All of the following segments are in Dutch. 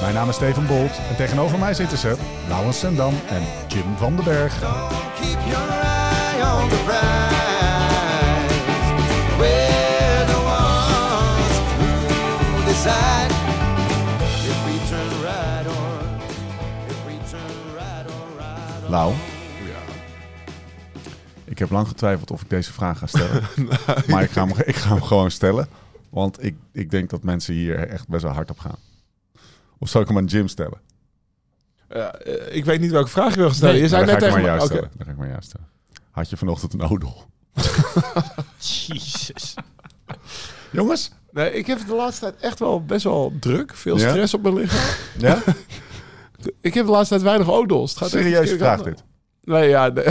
Mijn naam is Steven Bolt en tegenover mij zitten ze Laurens Sendam en Jim van den Berg. Lau, ik heb lang getwijfeld of ik deze vraag ga stellen. maar ik ga, hem, ik ga hem gewoon stellen. Want ik, ik denk dat mensen hier echt best wel hard op gaan. Of zal ik hem aan Jim stellen? Eh, ik weet niet welke vraag je wil gaan stellen. Nee, je zei dan net ga ik maar tegen jou me... Oké. stellen. Dan ga ik maar jou stellen. Had je vanochtend een odel? Jezus. Jongens? Nee, ik heb de laatste tijd echt wel best wel druk. Veel Ja? stress op mijn lichaam. Ja? Ik heb de laatste tijd weinig odels. Het gaat echt Serieuze verkeerde vraag dit. Nee, ja. Nee.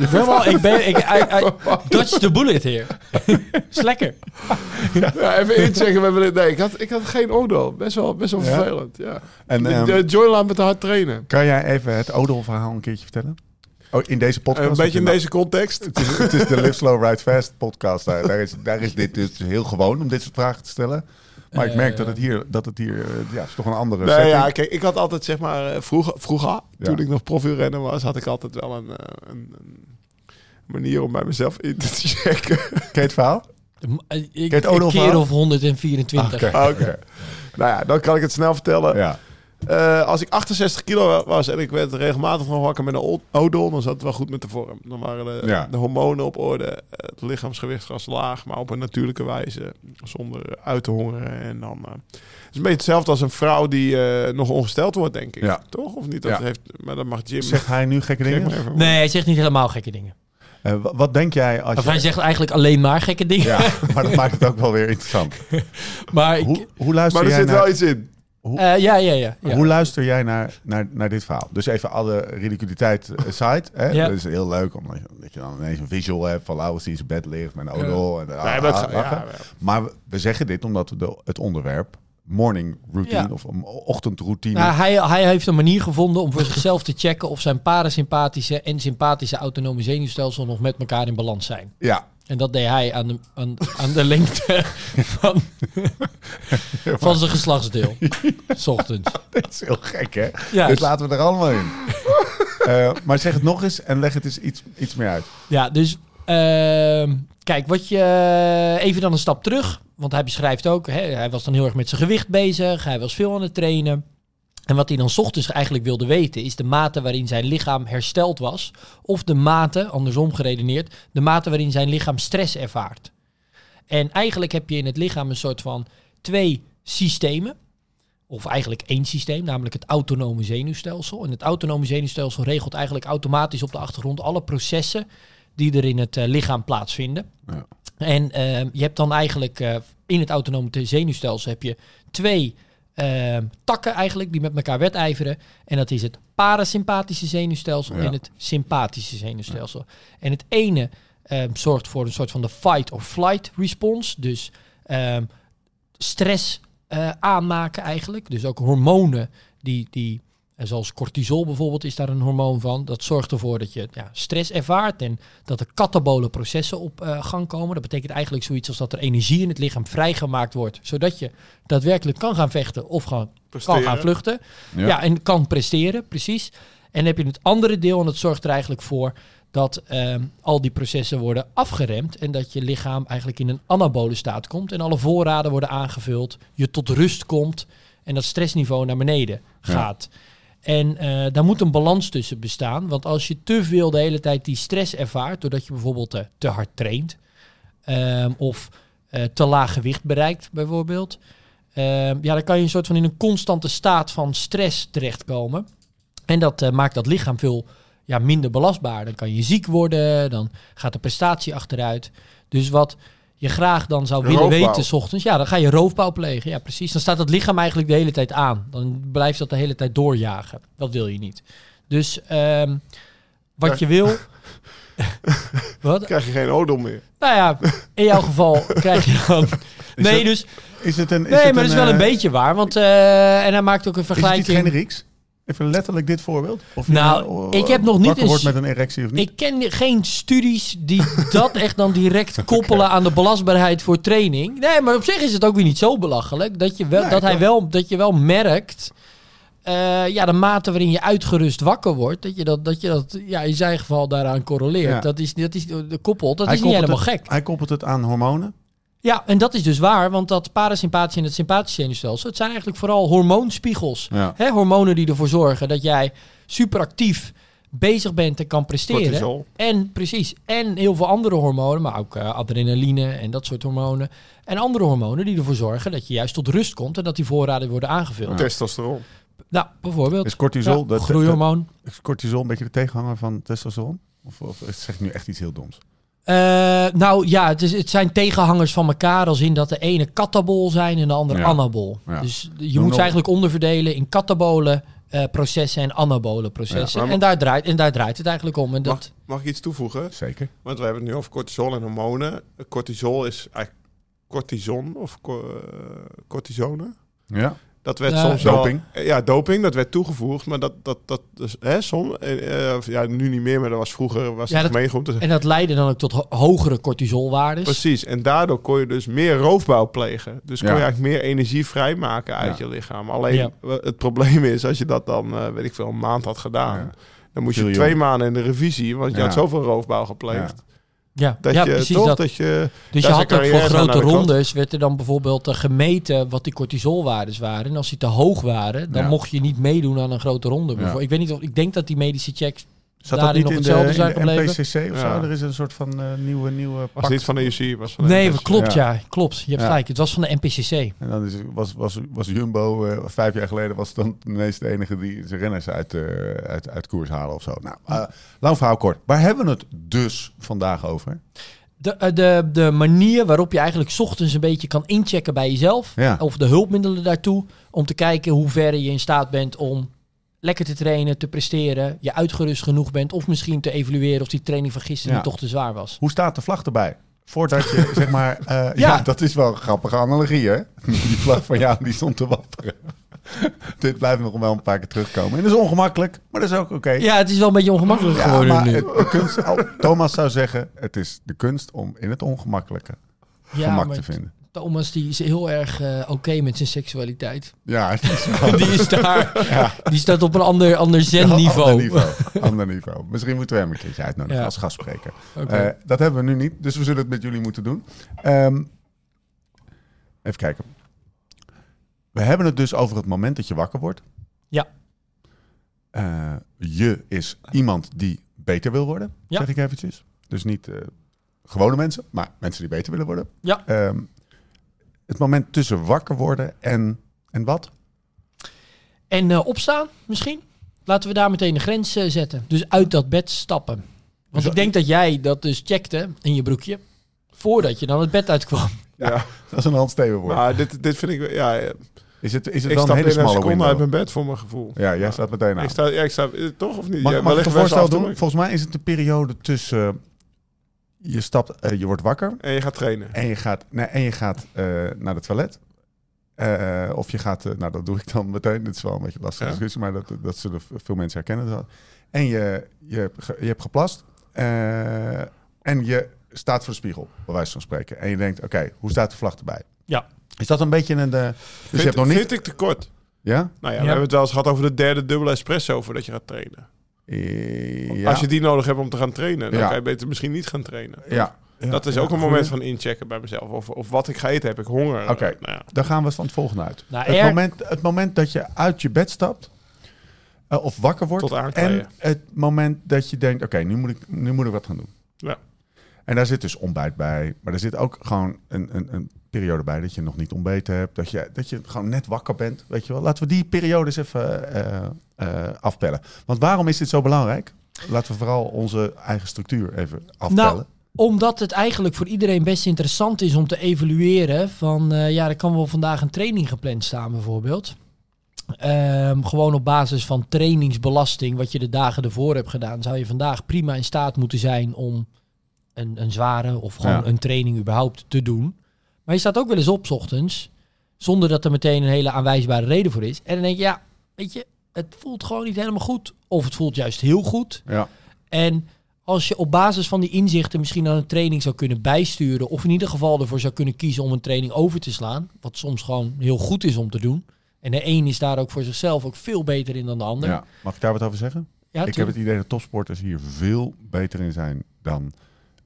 Helemaal, ik ben... Ik, I, I, dodge the bullet hier. is lekker. ja, even inchecken. Nee, ik had, ik had geen odel. Best wel, best wel Ja? vervelend. Ja. En De, ehm, de Joy laat me te hard trainen. kan jij even het odelverhaal een keertje vertellen? Oh, in deze podcast? een beetje in deze context. Het is, het is de Live Slow Ride Fast podcast. Daar, daar, is, daar is dit dus heel gewoon om dit soort vragen te stellen. Maar ik merk Eh. dat het hier, dat het hier eh, ja, is toch een andere Nee, setting. ja, kijk, ik had altijd zeg maar eh, vroeger, vroeger toen Ja. ik nog profielrenner was, had ik altijd wel een, eh, een, een manier om bij mezelf in te checken. Ken je het verhaal? Ik, het een keer of 124. Oké. Ah, Oké. nou ja, dan kan ik het snel vertellen. Ja. Eh, als ik 68 kilo was en ik werd regelmatig nog wakker met een odol, dan zat het wel goed met de vorm. Dan waren de, Ja. de hormonen op orde, het lichaamsgewicht was laag, maar op een natuurlijke wijze, zonder uit te hongeren. En dan, eh, het is een beetje hetzelfde als een vrouw die eh, nog ongesteld wordt, denk ik. Ja. Toch? Of niet? Dat Ja. heeft, maar dat mag Jim. Zegt hij nu gekke dingen? even- Nee, hij zegt niet helemaal gekke dingen. Eh, wa- wat denk jij als Of je... hij zegt eigenlijk alleen maar gekke dingen. Ja, maar dat maakt het ook wel weer interessant. Maar ik, Hoe, hoe luister Maar er jij zit naar... wel iets in. Eh, ja, ja, ja. ja. Hoe luister jij naar, naar, naar dit verhaal? Dus even alle ridiculiteit aside. Hè? Ja. Dat is heel leuk, omdat je, dat je dan ineens een visual hebt van Laurens die in zijn bed ligt met een odol. En, ah, maar het- ah, lachen. ja, ja. Maar we, zeggen dit omdat we de, het onderwerp morning routine Ja. of ochtendroutine... Nou, hij, hij heeft een manier gevonden om voor zichzelf te checken of zijn parasympathische en sympathische autonome zenuwstelsel nog met elkaar in balans zijn. ja, En dat deed hij aan de, aan, aan de lengte van, van zijn geslachtsdeel. 's ochtends. dat is heel gek hè? Ja, dus laten we er allemaal in. Eh, maar zeg het nog eens en leg het eens iets, iets meer uit. Ja, dus ehm, kijk, wat je even dan een stap terug, want hij beschrijft ook, hè, hij was dan heel erg met zijn gewicht bezig, hij was veel aan het trainen. En wat hij dan 's ochtends eigenlijk wilde weten, is de mate waarin zijn lichaam hersteld was, of de mate, andersom geredeneerd, de mate waarin zijn lichaam stress ervaart. En eigenlijk heb je in het lichaam een soort van twee systemen. Of eigenlijk één systeem, namelijk het autonome zenuwstelsel. En het autonome zenuwstelsel regelt eigenlijk automatisch op de achtergrond alle processen die er in het eh, lichaam plaatsvinden. Ja. En eh, je hebt dan eigenlijk eh, in het autonome te- zenuwstelsel heb je twee eh, takken eigenlijk die met elkaar wedijveren. En dat is het parasympathische zenuwstelsel Ja. en het sympathische zenuwstelsel. En het ene eh, zorgt voor een soort van de fight or flight response. Dus ehm, stress eh, aanmaken eigenlijk. Dus ook hormonen die, die eh, zoals cortisol bijvoorbeeld is daar een hormoon van. Dat zorgt ervoor dat je ja, stress ervaart en dat er katabole processen op eh, gang komen. Dat betekent eigenlijk zoiets als dat er energie in het lichaam vrijgemaakt wordt, zodat je daadwerkelijk kan gaan vechten of gaan, kan gaan vluchten. Ja. Ja. en kan presteren, precies. En dan heb je het andere deel en dat zorgt er eigenlijk voor dat ehm, al die processen worden afgeremd en dat je lichaam eigenlijk in een anabole staat komt en alle voorraden worden aangevuld, je tot rust komt en dat stressniveau naar beneden Ja. En eh, daar moet een balans tussen bestaan. Want als je te veel de hele tijd die stress ervaart, doordat je bijvoorbeeld eh, te hard traint, ehm, of eh, te laag gewicht bereikt, bijvoorbeeld, ehm, ja, dan kan je een soort van in een constante staat van stress terechtkomen. En dat maakt dat lichaam veel ja, minder belastbaar. Dan kan je ziek worden, dan gaat de prestatie achteruit. Dus wat je graag dan zou willen Roofbouw. weten, 's ochtends, ja, dan ga je roofbouw plegen. Ja, precies. Dan staat het lichaam eigenlijk de hele tijd aan. Dan blijft dat de hele tijd doorjagen. Dat wil je niet. Dus ehm, wat je wil. wat? Krijg je geen odel meer. Nou ja, in jouw geval krijg je dan. Nee, dus. Is het een, is Nee, het maar dat is wel eh, een beetje waar. Want, eh, en hij maakt ook een Is het vergelijking. iets generieks? Even letterlijk dit voorbeeld? Of je Nou, eh, ik heb nog niet wakker wordt eens- met een erectie of niet? Ik ken geen studies die dat echt dan direct koppelen aan de belastbaarheid voor training. Nee, maar op zich is het ook weer niet zo belachelijk. Dat, je wel, Nee, dat, hij wel, dat je wel merkt. eh, ja, de mate waarin je uitgerust wakker wordt. Dat je dat, dat, je dat ja, in zijn geval daaraan correleert. Ja. Dat is, dat is de koppel. Dat Hij is niet helemaal het- gek. Hij koppelt het aan hormonen. Ja, en dat is dus waar. Want dat parasympathische en het sympathische zenuwstelsel. Het zijn eigenlijk vooral hormoonspiegels. Ja. Hè, hormonen die ervoor zorgen dat jij superactief bezig bent en kan presteren. Cortisol. En precies. En heel veel andere hormonen, maar ook eh, adrenaline en dat soort hormonen. En andere hormonen die ervoor zorgen dat je juist tot rust komt en dat die voorraden worden aangevuld. Testosteron. Nou, bijvoorbeeld. Is cortisol, Ja, dat, groeihormoon. dat- is cortisol een beetje de tegenhanger van testosteron? Of, of zeg ik nu echt iets heel doms? Eh, nou ja, het, is, het zijn tegenhangers van elkaar als in dat de ene katabol zijn en de andere Ja. anabol. Ja. Dus je Doe moet ze eigenlijk onderverdelen in katabole eh, processen en anabole processen. Ja, maar- en, daar draait, en daar draait het eigenlijk om. En Mag, dat, mag ik iets toevoegen? Zeker. Want we hebben het nu over cortisol en hormonen. Cortisol is eigenlijk cortison of co- eh, cortisone. Ja. Dat werd Ja, soms wel- doping. ja, doping. Dat werd toegevoegd. Maar dat, dat, dat dus, hè, som, eh, ja, nu niet meer, maar dat was vroeger was Ja, het dat-. Dus- en dat leidde dan ook tot ho- hogere cortisolwaardes. Precies. En daardoor kon je dus meer roofbouw plegen. Dus kon Ja. je eigenlijk meer energie vrijmaken uit Ja. je lichaam. Alleen het probleem is, als je dat dan, eh, weet ik veel, een maand had gedaan... Ja. dan moest je twee maanden in de revisie... want je had zoveel roofbouw gepleegd. Ja, Dat ja je precies toch dat. dat je... Dus je had ook voor grote rondes werd er dan bijvoorbeeld eh, gemeten wat die cortisolwaardes waren. En als die te hoog waren, dan Ja. mocht je niet meedoen aan een grote ronde. Ik weet niet of ik denk dat die medische checks Zat dat niet nog in de, hetzelfde in zijn de gebleven? NPCC of zo? Ja. Er is een soort van eh, nieuwe, nieuwe was niet van de UC, was van de Nee, klopt Ja. ja. Klopt. Je hebt Ja. gelijk. Het was van de NPCC. En dan is, was, was, was Jumbo, eh, vijf jaar geleden, was dan ineens de enige die zijn renners uit, eh, uit, uit koers halen of zo. Nou, eh, lang verhaal kort. Waar hebben we het dus vandaag over? De, de, de manier waarop je eigenlijk 's ochtends een beetje kan inchecken bij jezelf. Ja. Of de hulpmiddelen daartoe. Om te kijken hoe ver je in staat bent om lekker te trainen, te presteren. Je uitgerust genoeg bent. Of misschien te evalueren of die training van gisteren Ja. toch te zwaar was. Hoe staat de vlag erbij? Voordat je, zeg maar... eh, ja. Ja. dat is wel een grappige analogie, hè? Die vlag van jou, die stond te wapperen. Dit blijft nog wel een paar keer terugkomen. En dat is ongemakkelijk, maar dat is ook oké. Ja, het is wel een beetje ongemakkelijk Ja, geworden maar nu. het- kunst, oh, Thomas zou zeggen, het is de kunst om in het ongemakkelijke gemak maar te vinden. Thomas die is heel erg eh, oké met zijn seksualiteit. Ja, is Die is daar, Ja. die staat op een ander, ander Ander zen-niveau. niveau. Ander niveau. Misschien moeten we hem een keertje uitnodigen Ja. als gastspreker. Oké. Eh, dat hebben we nu niet, dus we zullen het met jullie moeten doen. Ehm, even kijken. We hebben het dus over het moment dat je wakker wordt. Ja. Eh, je is iemand die beter wil worden, Ja. zeg ik eventjes. Dus niet gewone mensen, maar mensen die beter willen worden. Ja. Ehm, het moment tussen wakker worden en, en wat? En eh, opstaan misschien? Laten we daar meteen de grens eh, zetten. Dus uit dat bed stappen. Want Zo- ik denk dat jij dat dus checkte in je broekje. Voordat je dan het bed uitkwam. Ja, Dat is een Hans Stevenwoord. maar dit, dit vind ik... Ja, ik Is het, is het stap dan een hele smalle seconde window? uit mijn bed voor mijn gevoel. Ja, jij staat meteen aan. Ik sta, ja, ik sta... eh, Toch of niet? Mag, Ja, mag ik een voorstel doen? Volgens mij is het de periode tussen... je stapt, eh, je wordt wakker En je gaat trainen. en je gaat, nee, en je gaat eh, naar het toilet. Eh, of je gaat, nou dat doe ik dan meteen. Dit is wel een beetje lastig Ja. discussie, maar dat, dat zullen veel mensen herkennen. En je, je, je hebt geplast eh, en je staat voor de spiegel, bij wijze van spreken. En je denkt, oké, hoe staat de vlag erbij? Ja. Is dat een beetje een... eh, dus je hebt nog niet... vind ik te kort. Ja? Nou ja, we Ja. hebben het wel eens gehad over de derde dubbele espresso voordat je gaat trainen. Eh, ja. Als je die nodig hebt om te gaan trainen, dan Ja. kan je beter misschien niet gaan trainen. Ja. Ja, dat is ook een moment van inchecken bij mezelf. Of, of wat ik ga eten, heb ik honger? Oké. Eh, nou ja. Dan gaan we van het volgende uit. Nou, het, er- moment, het moment dat je uit je bed stapt, Eh, of wakker wordt. En het moment dat je denkt, oké, nu, moet ik, nu moet ik wat gaan doen. Ja. En daar zit dus ontbijt bij. Maar er zit ook gewoon een, een, een periode bij dat je nog niet ontbeten hebt. Dat je, dat je gewoon net wakker bent. Weet je wel. Laten we die periodes even eh, eh, afpellen. Want waarom is dit zo belangrijk? Laten we vooral onze eigen structuur even afpellen. Nou, omdat het eigenlijk voor iedereen best interessant is om te evalueren van, eh, ja, er kan wel vandaag een training gepland staan bijvoorbeeld. Ehm, gewoon op basis van trainingsbelasting, wat je de dagen ervoor hebt gedaan, zou je vandaag prima in staat moeten zijn om een, een zware of gewoon Ja. een training überhaupt te doen. Maar je staat ook wel eens op 's ochtends, zonder dat er meteen een hele aanwijsbare reden voor is. En dan denk je, ja, weet je, het voelt gewoon niet helemaal goed. Of het voelt juist heel goed. ja. En als je op basis van die inzichten misschien dan een training zou kunnen bijsturen, of in ieder geval ervoor zou kunnen kiezen om een training over te slaan, wat soms gewoon heel goed is om te doen. En de een is daar ook voor zichzelf ook veel beter in dan de ander. ja. Mag ik daar wat over zeggen? Ja, ik heb het idee dat topsporters hier veel beter in zijn dan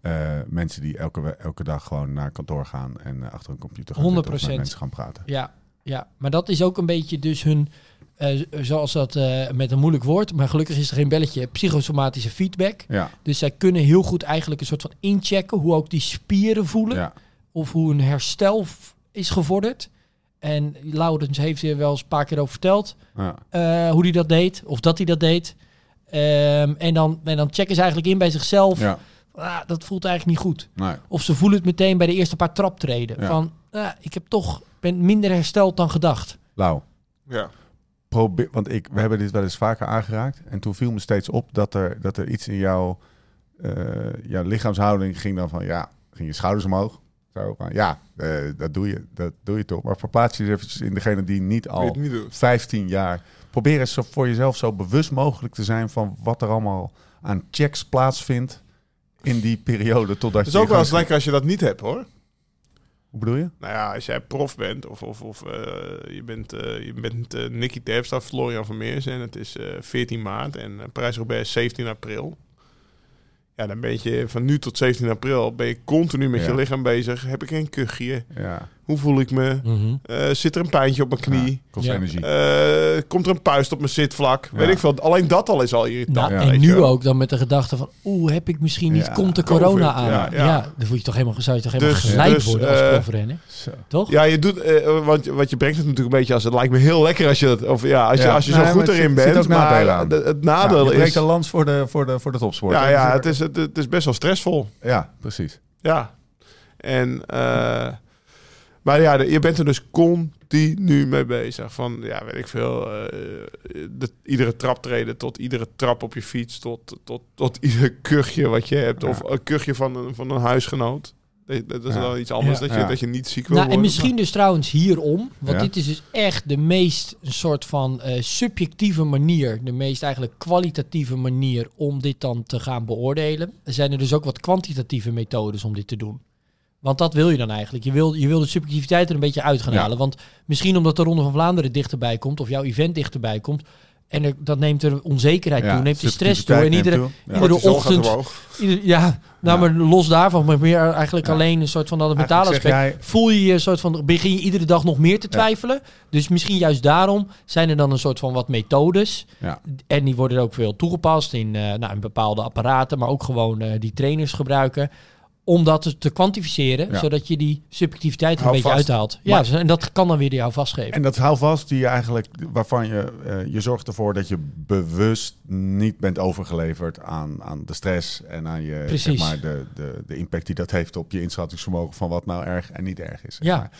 eh, mensen die elke, elke dag gewoon naar kantoor gaan en eh, achter een computer gaan zitten of 100%. met mensen gaan praten. Ja, ja, maar dat is ook een beetje dus hun, eh, zoals dat met een moeilijk woord, maar gelukkig is er geen belletje, psychosomatische feedback. Ja, Dus zij kunnen heel goed eigenlijk een soort van inchecken hoe ook die spieren voelen. ja. of hoe een herstel is gevorderd. En Laurens heeft er wel eens een paar keer over verteld ja. hoe hij dat deed, of dat hij dat deed. Ehm, en, dan, en dan checken ze eigenlijk in bij zichzelf. ja. Ah, dat voelt eigenlijk niet goed. Nee. Of ze voelen het meteen bij de eerste paar traptreden. Ja. Van, ah, ik heb toch ben minder hersteld dan gedacht. Lau, Ja. probeer, want ik, we hebben dit wel eens vaker aangeraakt. En toen viel me steeds op dat er, dat er iets in jouw, eh, jouw lichaamshouding ging dan van, ja, ging je schouders omhoog. Zo, van, ja, eh, dat, doe je, dat doe je toch. Maar verplaats je eens eventjes in degene die niet al niet doen? 15 jaar. Probeer eens voor jezelf zo bewust mogelijk te zijn van wat er allemaal aan checks plaatsvindt in die periode totdat Het je. is ook wel eens lekker als je dat niet hebt, hoor. Hoe bedoel je? Nou ja, als jij prof bent of, of, of eh, je bent, eh, je bent eh, Nicky Terpstra, Florian Vermeers en het is eh 14 maart en uh, Parijs-Roubaix is 17 april. Ja, dan ben je van nu tot 17 april ben je continu met Ja. je lichaam bezig. Heb ik een kuchje? Ja, Hoe voel ik me? Eh, zit er een pijntje op mijn knie? ja, kost Ja. energie. Eh, komt er een puist op mijn zitvlak? Weet ik veel. Alleen dat al is al irritant. Nou, Ja, en nu ook dan met de gedachte van, oeh, heb ik misschien niet, Ja, komt de COVID, corona aan. ja, Ja, ja. dan voel je toch helemaal, zou je toch helemaal Dus- geleid dus, worden als profrenner. Zo. Toch? Ja, je doet, want wat je brengt het natuurlijk een beetje als het lijkt me heel lekker als je dat, of ja, als je, als je Nee, zo goed erin zit- zit bent. ook nadelen maar aan. de- het Ja, nadeel je breekt is, een lans voor de, voor de, voor de topsport. ja, ja, het is, het, het is best wel stressvol. Ja, precies. Ja. En, eh, maar ja, je bent er dus continu mee bezig. Van, ja, weet ik veel, eh, de, iedere traptreden tot iedere trap op je fiets, tot, tot, tot ieder kuchje wat je hebt. Ja. Of een kuchje van een, van een huisgenoot. Dat is Ja. dan iets anders, Ja. dat, je, Ja. dat je niet ziek wil Nou, en worden. misschien dus trouwens hierom, want Ja. dit is dus echt de meest een soort van eh, subjectieve manier, de meest eigenlijk kwalitatieve manier om dit dan te gaan beoordelen. Er zijn er dus ook wat kwantitatieve methodes om dit te doen. Want dat wil je dan eigenlijk. Je wil, je wil de subjectiviteit er een beetje uit gaan Ja. halen. Want misschien omdat de Ronde van Vlaanderen dichterbij komt, of jouw event dichterbij komt, en er, dat neemt er onzekerheid toe, neemt de stress toe. En iedere, neemt toe. Ja. iedere ochtend. Ieder- ja, nou, Ja. maar los daarvan, maar meer eigenlijk Ja. alleen een soort van dat het mentale aspect. jij- Voel je je een soort van, begin je iedere dag nog meer te Ja. twijfelen? Dus misschien juist daarom zijn er dan een soort van wat methodes. Ja. En die worden ook veel toegepast in, eh, nou, in bepaalde apparaten, maar ook gewoon eh, die trainers gebruiken. Om dat te- kwantificeren, Ja. zodat je die subjectiviteit een Hou beetje vast. uithaalt. Ja, Maar- en dat kan dan weer jou vastgeven. En dat houvast die je eigenlijk, waarvan je, eh, je zorgt ervoor dat je bewust niet bent overgeleverd aan, aan de stress en aan je, Precies. zeg maar, de, de, de impact die dat heeft op je inschattingsvermogen van wat nou erg en niet erg is. Ja. maar.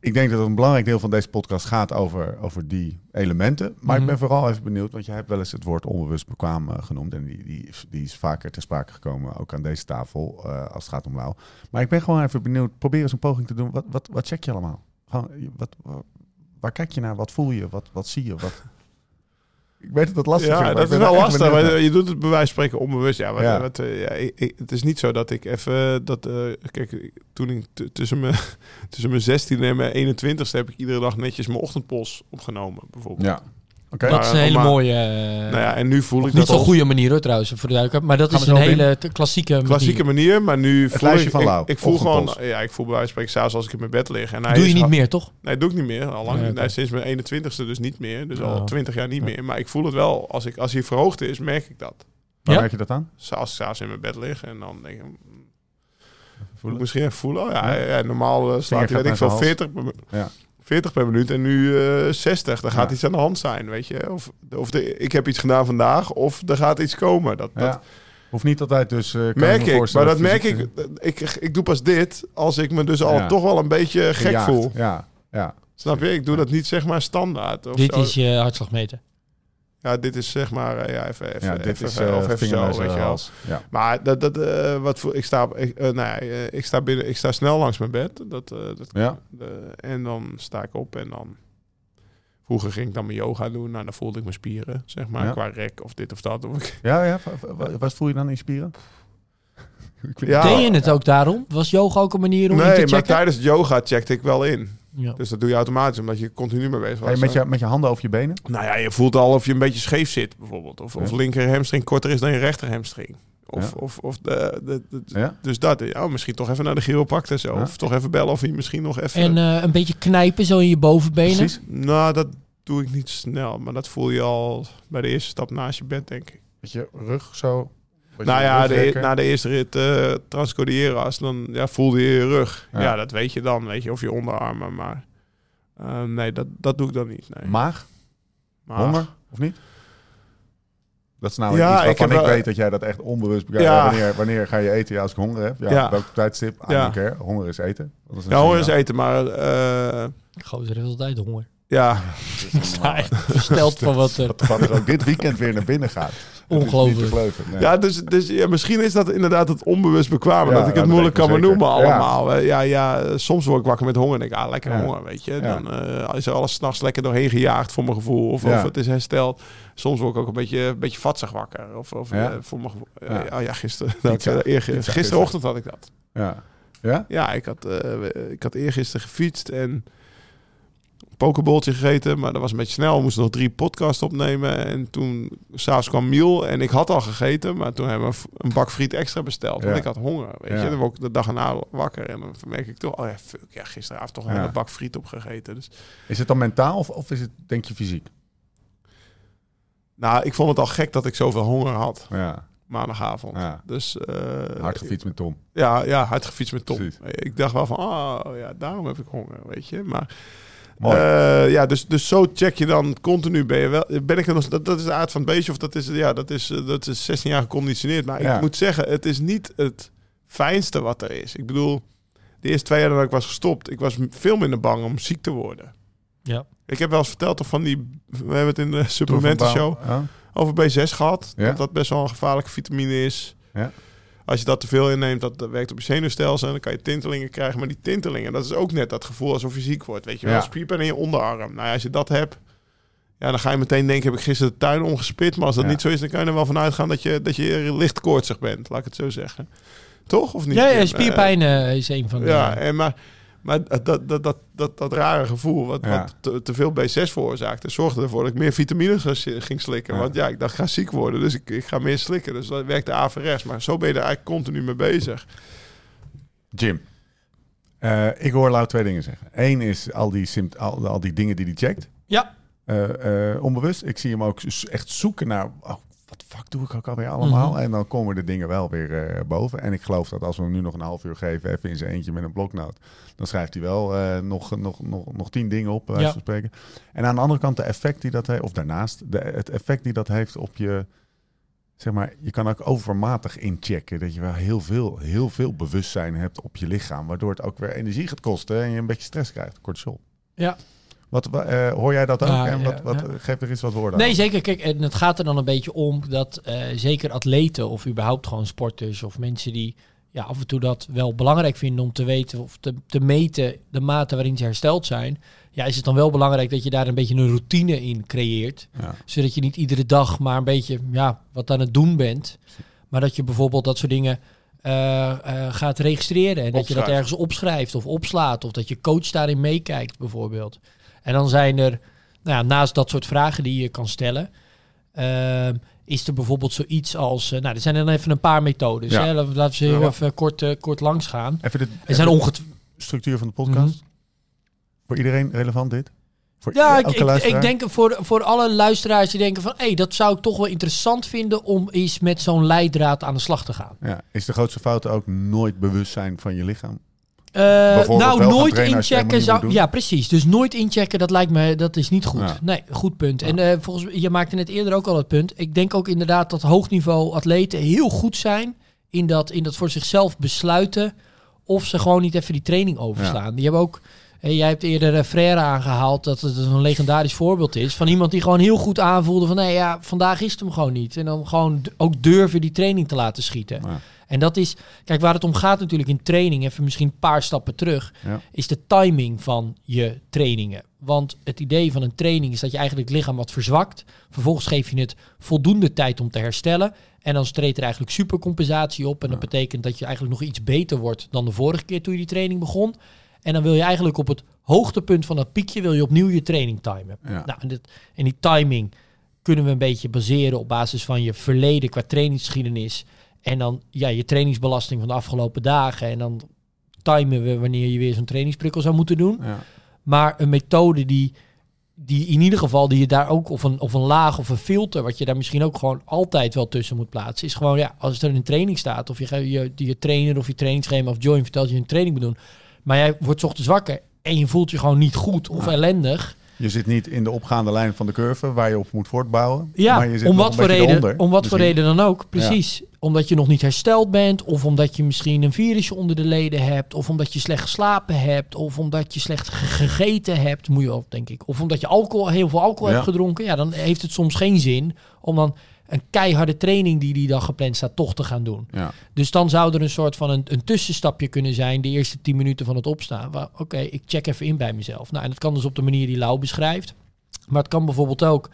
Ik denk dat een belangrijk deel van deze podcast gaat over, over die elementen. Maar Mhm. ik ben vooral even benieuwd, want jij hebt wel eens het woord onbewust bekwaam eh, genoemd. En die, die, is- die is vaker ter sprake gekomen, ook aan deze tafel, eh, als het gaat om Lau. Maar ik ben gewoon even benieuwd, probeer eens een poging te doen. Wat, wat, wat check je allemaal? Gewoon, wat- waar kijk je naar? Wat voel je? Wat, wat zie je? Wat... Ik weet dat dat lastig is. Ja, maar dat ik is wel lastig. maar je doet het bij wijze van spreken onbewust. Ja, maar, Ja. wat, eh, ja, ik- het is niet zo dat ik even... Dat, eh, kijk, toen ik tussen mijn, tussen mijn 16 en mijn 21ste heb ik iedere dag netjes mijn ochtendpost opgenomen, bijvoorbeeld. Ja, Dat is een hele maar- mooie... eh, Nou ja, en nu voel ik niet dat zo'n goede manier hoor trouwens, voor de duidelijkheid. Maar dat Gaan is een hele klassieke klassieke manier. manier, maar nu voel ik, van ik, Lau, ik voel gewoon, ja, ik voel bij wijze van spreken s'avonds als ik in mijn bed lig. En hij Doe je niet meer, toch? Nee, doe ik niet meer. Al lang, Nee, nee, sinds mijn 21ste dus niet meer. Dus Oh. al 20 jaar niet meer. Maar ik voel het wel. Als, ik, als hij verhoogd is, merk ik dat. Waar Ja? merk je dat aan? S'avonds s'avonds in mijn bed lig en dan denk ik... mm, Moet Voelen? ik misschien even voelen. Oh, ja, Ja. ja, normaal eh, slaat hij, weet ik veel, zijn 40 per, mi- Ja. 40 per minuut en nu eh 60. Dan gaat Ja. iets aan de hand zijn, weet je. Of, of de, ik heb iets gedaan vandaag, of er gaat iets komen. Dat, dat. Hoeft niet altijd dus... eh, kan me merk ik. Maar dat merk ik, ik. Ik doe pas dit als ik me dus al Ja. toch wel een beetje eh, gek gejaagd. voel. Ja, ja. Snap je? Ik doe dat niet zeg maar standaard. Of Dit zo. is je hartslagmeter. Ja, dit is zeg maar... eh, ja, even, even, ja, dit even, is of uh, even zo, weet je wel. Ja. Maar dat, dat, eh, wat voor, ik sta, ik, eh, nou ja, eh, ik sta binnen, ik sta snel langs mijn bed. Dat, eh, dat, Ja. de- en dan sta ik op en dan. Vroeger ging ik dan mijn yoga doen. Nou, dan voelde ik mijn spieren, zeg maar, Ja. qua rek of dit of dat. Of ik, Ja, ja. Wat voel je dan in je spieren? Ja. Deed je het ook daarom? Was yoga ook een manier om in te nee, maar checken? tijdens yoga checkte ik wel in. Ja. Dus dat doe je automatisch, omdat je continu mee bezig was. Hey, met, je, met je handen over je benen? Nou ja, je voelt al of je een beetje scheef zit, bijvoorbeeld. Of, of linker hamstring korter is dan je rechter hamstring. Of, Ja. of, of de, de, de- Ja. Dus dat, ja, misschien toch even naar de chiropractor zo. Ja. Of toch even bellen of hij misschien nog even... En eh, een beetje knijpen zo in je bovenbenen. Precies. Nou, dat doe ik niet snel. Maar dat voel je al bij de eerste stap naast je bed, denk ik. Met je rug zo. Nou ja, de, rugrekken. na de eerste rit uh, transcodieras, dan ja, voelde je je rug. Ja. Ja. dat weet je dan, weet je, of je onderarmen. Maar eh, nee, dat, dat doe ik dan niet. Nee. Maag? Honger? Of niet? Dat is nou Ja, iets ik waarvan ik, wel- weet dat jij dat echt onbewust bekijkt. Ja. Wanneer, wanneer ga je eten? Ja, als ik honger heb. Ja, Ja. welk tijdstip? I Ja. don't care. Honger is eten. Dat is een Ja, honger is eten, maar eh, Gozer heeft altijd honger. Ja, Ik sta echt versteld van wat er... Wat, wat er ook dit weekend weer naar binnen gaat. Dat Ongelooflijk. geloven. Nee. ja, dus, dus ja, misschien is dat inderdaad het onbewust bekwamen. Ja, dat ik het dat moeilijk kan benoemen allemaal. Eh, Ja, ja, soms word ik wakker met honger en denk ik, ah, lekker Ja. honger, weet je. Ja. Dan eh, is er alles s'nachts lekker doorheen gejaagd voor mijn gevoel. Of, Ja. of het is hersteld. Soms word ik ook een beetje, een beetje vatsig wakker. Of, of Ja. eh, voor mijn gevoel. Ja. Ja, ja gisteren. Dat, Pizza. eh, gisterochtend had ik dat. Ja. Ja? Ja, ik had, eh ik had eergisteren gefietst en een pokeboltje gegeten, maar dat was een beetje snel. We moesten nog drie podcasts opnemen. En toen s'avonds kwam Miel en ik had al gegeten, maar toen hebben we een bak friet extra besteld. Want Ja. ik had honger, weet Ja. je. Dan word ik de dag erna wakker en dan merk ik toch, oh ja, fuck, ja, gisteravond toch een bak friet opgegeten. Dus, Is het dan mentaal of, of is het, denk je, fysiek? nou, ik vond het al gek dat ik zoveel honger had Ja. maandagavond. Ja. Dus eh, Hard gefietst met Tom. Ja, ja, hard gefietst met Tom. Precies. Ik dacht wel van, oh ja, daarom heb ik honger, weet je. Maar Mooi. Eh, ja, dus, dus zo check je dan continu. Ben, je wel, ben ik er nog, dat, dat is de aard van het beestje. Of dat is, ja, dat is, eh, dat is 16 jaar geconditioneerd. Maar Ja. ik moet zeggen, het is niet het fijnste wat er is. Ik bedoel, de eerste twee jaar dat ik was gestopt, ik was veel minder bang om ziek te worden. Ja. Ik heb wel eens verteld toch van die, we hebben het in de supplementen show Ja. over B6 gehad. Ja. Dat dat best wel een gevaarlijke vitamine is. Ja. Als je dat te veel inneemt, dat, werkt op je zenuwstelsel en dan kan je tintelingen krijgen. Maar die tintelingen, dat is ook net dat gevoel alsof je ziek wordt. Weet je wel, spierpijn in je onderarm. Nou ja, als je dat hebt, ja, dan ga je meteen denken, heb ik gisteren de tuin omgespit? Maar als dat Ja. niet zo is, dan kan je er wel van uitgaan dat je, dat je licht koortsig bent. Laat ik het zo zeggen. Toch? Of niet? Ja, spierpijn eh, is een van de... Ja, en maar, maar dat, dat, dat, dat, dat rare gevoel, wat, Ja. wat te, te veel B6 veroorzaakte, zorgde ervoor dat ik meer vitamines ging slikken. Ja. Want ja, ik dacht, ik ga ziek worden, dus ik, ik ga meer slikken. Dus dat werkte averechts. Maar zo ben je er eigenlijk continu mee bezig. Jim. Eh, ik hoor Lau twee dingen zeggen. Eén is al die, sympt- al, al die dingen die hij checkt. Ja. Eh, eh, onbewust. Ik zie hem ook echt zoeken naar... Oh, wat fuck doe ik ook alweer allemaal? Mhm. En dan komen de dingen wel weer eh, boven. En ik geloof dat als we hem nu nog een half uur geven... even in zijn eentje met een bloknoot... dan schrijft hij wel eh, nog, nog, nog, nog tien dingen op, bij Ja. van spreken. En aan de andere kant de effect die dat heeft... of daarnaast, de, het effect die dat heeft op je... Zeg maar, je kan ook overmatig inchecken. Dat je wel heel veel, heel veel bewustzijn hebt op je lichaam. Waardoor het ook weer energie gaat kosten en je een beetje stress krijgt. Cortisol. Ja. Wat, wa- eh, hoor jij dat ook? Ja, en wat, wat. Geef er eens wat woorden Nee, aan. zeker. Kijk, en het gaat er dan een beetje om dat eh, zeker atleten of überhaupt gewoon sporters of mensen die ja, af en toe dat wel belangrijk vinden om te weten of te, te meten de mate waarin ze hersteld zijn. Ja, is het dan wel belangrijk dat je daar een beetje een routine in creëert. Ja. Zodat je niet iedere dag maar een beetje ja, wat aan het doen bent. Maar dat je bijvoorbeeld dat soort dingen eh, gaat registreren. En dat je dat ergens opschrijft of opslaat. Of dat je coach daarin meekijkt bijvoorbeeld. En dan zijn er nou ja, naast dat soort vragen die je kan stellen, ehm, is er bijvoorbeeld zoiets als, eh, nou, er zijn dan even een paar methodes. Ja. Hè? Laten we- laten we ze heel Ja. even kort, eh, kort langs gaan. Even de Er zijn even onget... de structuur van de podcast. Voor iedereen relevant dit? Voor Ja, ik, elke ik, denk voor, voor alle luisteraars die denken van... hé, dat zou ik toch wel interessant vinden om eens met zo'n leidraad aan de slag te gaan. Ja. Is de grootste fout ook nooit bewust zijn van je lichaam? Eh, nou, nooit inchecken zou... Ja, precies. Dus nooit inchecken, dat lijkt me... Dat is niet goed. Ja. Nee, goed punt. En eh, volgens je maakte net eerder ook al het punt. Ik denk ook inderdaad dat hoogniveau atleten heel goed zijn... in dat, in dat voor zichzelf besluiten... of ze gewoon niet even die training overslaan. Die hebben ook... Jij hebt eerder eh, Frère aangehaald dat het een legendarisch voorbeeld is van iemand die gewoon heel goed aanvoelde van nee ja, vandaag is het hem gewoon niet. En dan gewoon ook durven die training te laten schieten. Ja. En dat is, kijk, waar het om gaat natuurlijk in training, even misschien een paar stappen terug, Ja. is de timing van je trainingen. Want het idee van een training is dat je eigenlijk het lichaam wat verzwakt. Vervolgens geef je het voldoende tijd om te herstellen. En dan treedt er eigenlijk supercompensatie op. En dat betekent dat je eigenlijk nog iets beter wordt dan de vorige keer toen je die training begon. En dan wil je eigenlijk op het hoogtepunt van dat piekje wil je opnieuw je training timen. Ja. Nou, en, dit, en die timing kunnen we een beetje baseren op basis van je verleden qua trainingsgeschiedenis. En dan ja, je trainingsbelasting van de afgelopen dagen. En dan timen we wanneer je weer zo'n trainingsprikkel zou moeten doen. Ja. Maar een methode die, die in ieder geval die je daar ook, of een, of een laag of een filter, wat je daar misschien ook gewoon altijd wel tussen moet plaatsen, is gewoon ja, als er een training staat, of je, je, je trainer of je trainingsschema of join vertelt dat je een training moet doen, maar jij wordt ochtends wakker en je voelt je gewoon niet goed of ellendig. Je zit niet in de opgaande lijn van de curve waar je op moet voortbouwen. Ja, maar je zit om wat, voor reden, eronder, om wat voor misschien. reden dan ook. Precies. Omdat je nog niet hersteld bent. Of omdat je misschien een virusje onder de leden hebt. Of omdat je slecht geslapen hebt. Of omdat je slecht ge- gegeten hebt. Moet je ook, denk ik. Of omdat je alcohol, heel veel alcohol Ja. hebt gedronken. Ja, dan heeft het soms geen zin om dan een keiharde training die die dag gepland staat toch te gaan doen. Ja. Dus dan zou er een soort van een, een tussenstapje kunnen zijn, de eerste 10 minuten van het opstaan. waar, Oké, ik check even in bij mezelf. Nou, en dat kan dus op de manier die Lau beschrijft. Maar het kan bijvoorbeeld ook,